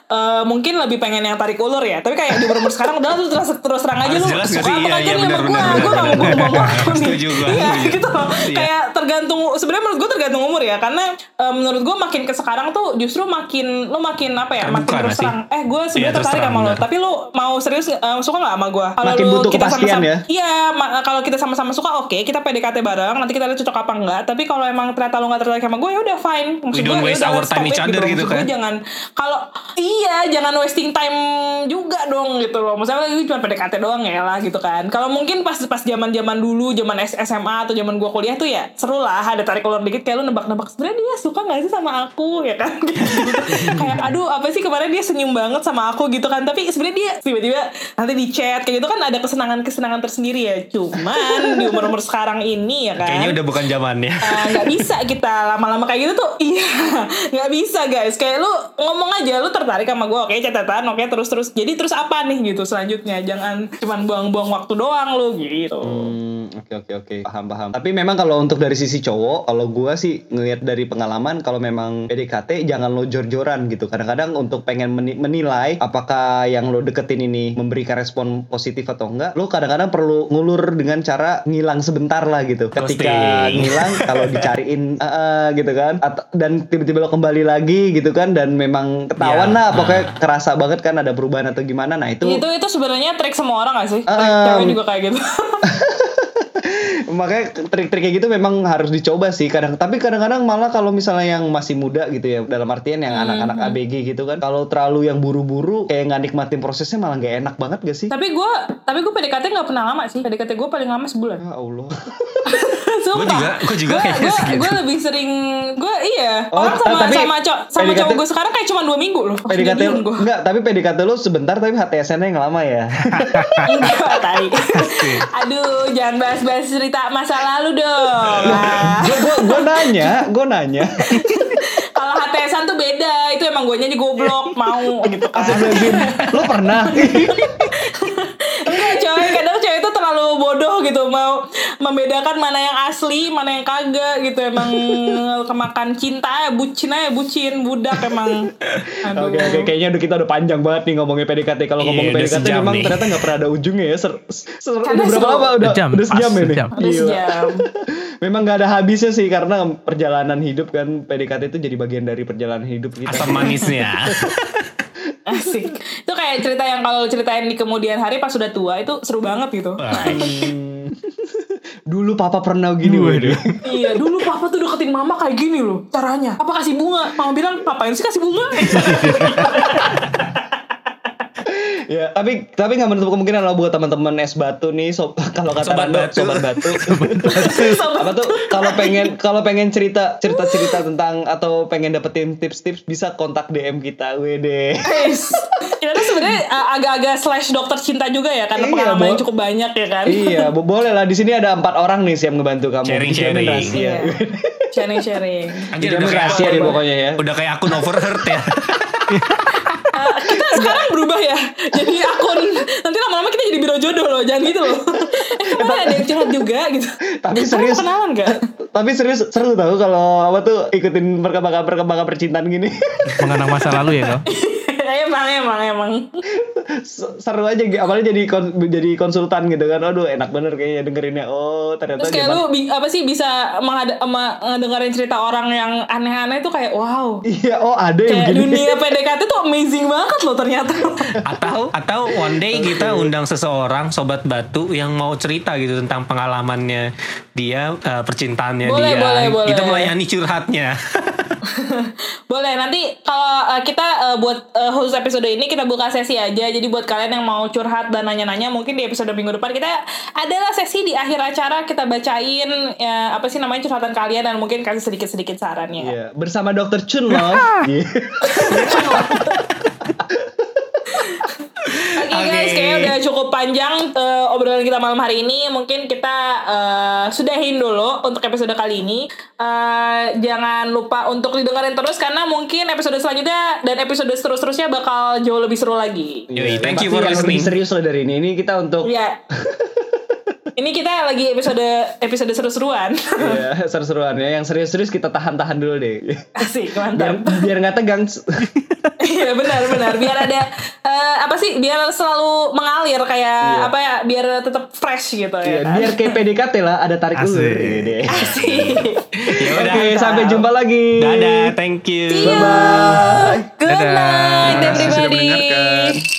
eh, mungkin lebih pengen yang tarik ulur ya. Tapi kayak di umur-umur sekarang udah lu terus terus terang aja Harus lu suka sih? apa Iya, aja iya, nih sama gue. Gue gak benar, mau nih. Setuju gua, Iya setuju. gitu. Iya. Kayak tergantung sebenarnya menurut gue tergantung umur ya. Karena eh, menurut gue makin ke sekarang tuh justru makin lu makin apa ya? makin Terbuka terus gak sih? terang. Eh gue Iya, sebenarnya terus tertarik sama lo. benar. Tapi lu mau serius eh, suka gak sama gue? Kalau lu butuh kita kepastian sama-sama ya? Iya, ma- kalau kita sama-sama suka oke, kita PDKT bareng, nanti kita lihat cocok apa enggak. Tapi kalau emang ternyata lu nggak tertarik sama gue, ya udah fine. Maksud We don't gue, ya waste our time each other gitu gue kan. jangan kalau iya, jangan wasting time juga dong gitu loh. Misalnya ini cuma PDKT doang ya lah gitu kan. Kalau mungkin pas pas zaman-zaman dulu, zaman SMA atau zaman gue kuliah tuh ya seru lah. Ada tarik ulur dikit kayak lu nebak-nebak. Sebenarnya dia suka nggak sih sama aku ya kan? Kayak aduh apa sih kemarin dia senyum banget sama aku gitu kan. Tapi sebenarnya dia tiba-tiba nanti di chat kayak gitu kan ada kesenangan-kesenangan tersendiri ya. Cuman di umur-umur sekarang ini ya kan. Kayaknya udah bukan zamannya. Ah, nggak bisa kita lama-lama kayak gitu tuh. Iya nggak bisa guys. Kayak lu ngomong aja lu tertarik sama gue oke catatan oke terus terus. Jadi terus apa nih gitu selanjutnya? Jangan cuman buang-buang waktu doang lu gitu. Hmm, oke oke oke paham paham. Tapi memang kalau untuk dari sisi cowok, kalau gua sih ngelihat dari pengalaman, kalau memang PDKT jangan lo jor-joran gitu. Kadang-kadang untuk pengen meni- menilai apakah yang lo deketin ini memberikan respon positif atau enggak, lo kadang-kadang perlu ngulur dengan cara ngilang sebentar lah gitu. Ketika Ghosting. ngilang, kalau dicariin eh, gitu kan, At- dan tiba-tiba lo kembali lagi gitu kan, dan memang ketahuan Iya. lah, pokoknya kerasa banget kan ada perubahan atau gimana. Nah itu itu itu sebenarnya trik semua orang gak sih trik Um, cewek juga kayak gitu makanya trik-trik kayak gitu memang harus dicoba sih kadang tapi kadang-kadang malah kalau misalnya yang masih muda gitu ya dalam artian yang anak-anak ABG gitu kan kalau terlalu yang buru-buru kayak nggak nikmatin prosesnya malah nggak enak banget gak sih? Tapi gue tapi gue PDKT nggak pernah lama sih PDKT gue paling lama sebulan. Ya Allah Gue juga, gue juga kayaknya segitu. gue lebih sering gue iya. Oh, orang sama tapi sama cowok sama PDKT cowok gue sekarang kayak cuma dua minggu loh. PDKT gue enggak tapi PDKT lu sebentar tapi HTSN-nya yang lama ya. Enggak tadi aduh jangan bahas-bahas cerita masa lalu dong. Nah, gue gue gue nanya gue nanya. Kalau HTSan tuh beda itu emang gue nyanyi goblok mau gitu kan. Lo pernah? Enggak coy. Kadang cewek itu terlalu bodoh gitu mau membedakan mana yang asli mana yang kagak gitu emang kemakan cinta ya bucin aja bucin budak emang Oke oke kayaknya udah kita udah panjang banget nih ngomongin PDKT kalau Iya, ngomongin PDKT memang nih. ternyata nggak pernah ada ujungnya ya ser, ser- udah berapa lama udah Sejam, udah sejam sejam. udah Gila. sejam Memang gak ada habisnya sih karena perjalanan hidup kan PDKT itu jadi bagian dari perjalanan hidup kita. Asam manisnya. asik itu kayak cerita yang kalau ceritain di kemudian hari pas sudah tua itu seru banget gitu Hmm. Dulu papa pernah gini Waduh. Iya dulu papa tuh deketin mama kayak gini loh caranya. Apa kasih bunga? Mama bilang ngapain sih kasih bunga? ya, tapi tapi nggak menutup kemungkinan lo buat teman-teman es batu nih sob, kalau kata Sobat Rando, batu. sobat batu. apa tuh kalau pengen kalau pengen cerita cerita cerita tentang atau pengen dapetin tips-tips bisa kontak DM kita WD. Guys, kita tuh sebenarnya uh, agak-agak slash dokter cinta juga ya karena Iya, pengalaman cukup banyak ya kan. iya, bo- boleh lah di sini ada empat orang nih siap ngebantu kamu. Sharing, Dijamin sharing. rahasia. Iya. sharing sharing. Anjir udah kayak rahasia deh akun, pokoknya ya. udah kayak akun overheard ya. Sekarang berubah ya. Jadi akun nanti lama-lama kita jadi biro jodoh loh, jangan gitu loh. eh kemarin ada yang curhat juga gitu. Tapi serius. kenalan gak? Tapi serius seru tau kalau apa tuh ikutin perkembangan perkembangan percintaan gini. Mengenang masa lalu ya kau. emang emang emang. Seru aja gitu. apalagi jadi kon- jadi konsultan gitu kan aduh enak bener kayaknya dengerinnya oh ternyata Terus kayak lu bi- apa sih bisa ngedengerin cerita orang yang aneh-aneh tuh kayak wow. iya oh ada yang Kayak begini dunia PDKT tuh amazing banget loh ternyata. atau atau one day kita undang seseorang sobat batu yang mau cerita gitu tentang pengalamannya dia eh, percintaannya Boleh, dia boleh, boleh. kita melayani curhatnya Boleh nanti kalau uh, kita uh, buat uh, khusus episode ini kita buka sesi aja. Jadi buat kalian yang mau curhat dan nanya-nanya mungkin di episode minggu depan kita adalah sesi di akhir acara kita bacain ya, apa sih namanya curhatan kalian dan mungkin kasih sedikit-sedikit sarannya. Iya, bersama dokter Chun loh. Oke Oke. guys, kayaknya udah cukup panjang uh, obrolan kita malam hari ini. Mungkin kita uh, sudahin dulu untuk episode kali ini. Uh, jangan lupa untuk didengarin terus karena mungkin episode selanjutnya dan episode terus-terusnya bakal jauh lebih seru lagi. Yoi, Iya, thank you for listening. serius loh dari ini ini kita untuk Iya. Ini kita lagi episode episode seru-seruan. Iya, seru-seruan ya. Yang serius-serius kita tahan-tahan dulu deh. Asik, Biar mantap. biar nggak tegang. Iya benar benar. Biar ada eh, apa sih? Biar selalu mengalir kayak Iya. apa ya? Biar tetap fresh gitu Iya, ya. kan? biar kayak PDKT lah, ada tarik ulur. Asik. Iya deh. Asik. Ya udah. Oke, sampai jumpa lagi. dadah thank you See you. Bye-bye. Good Dadah. night Terima kasih everybody. sudah mendengarkan.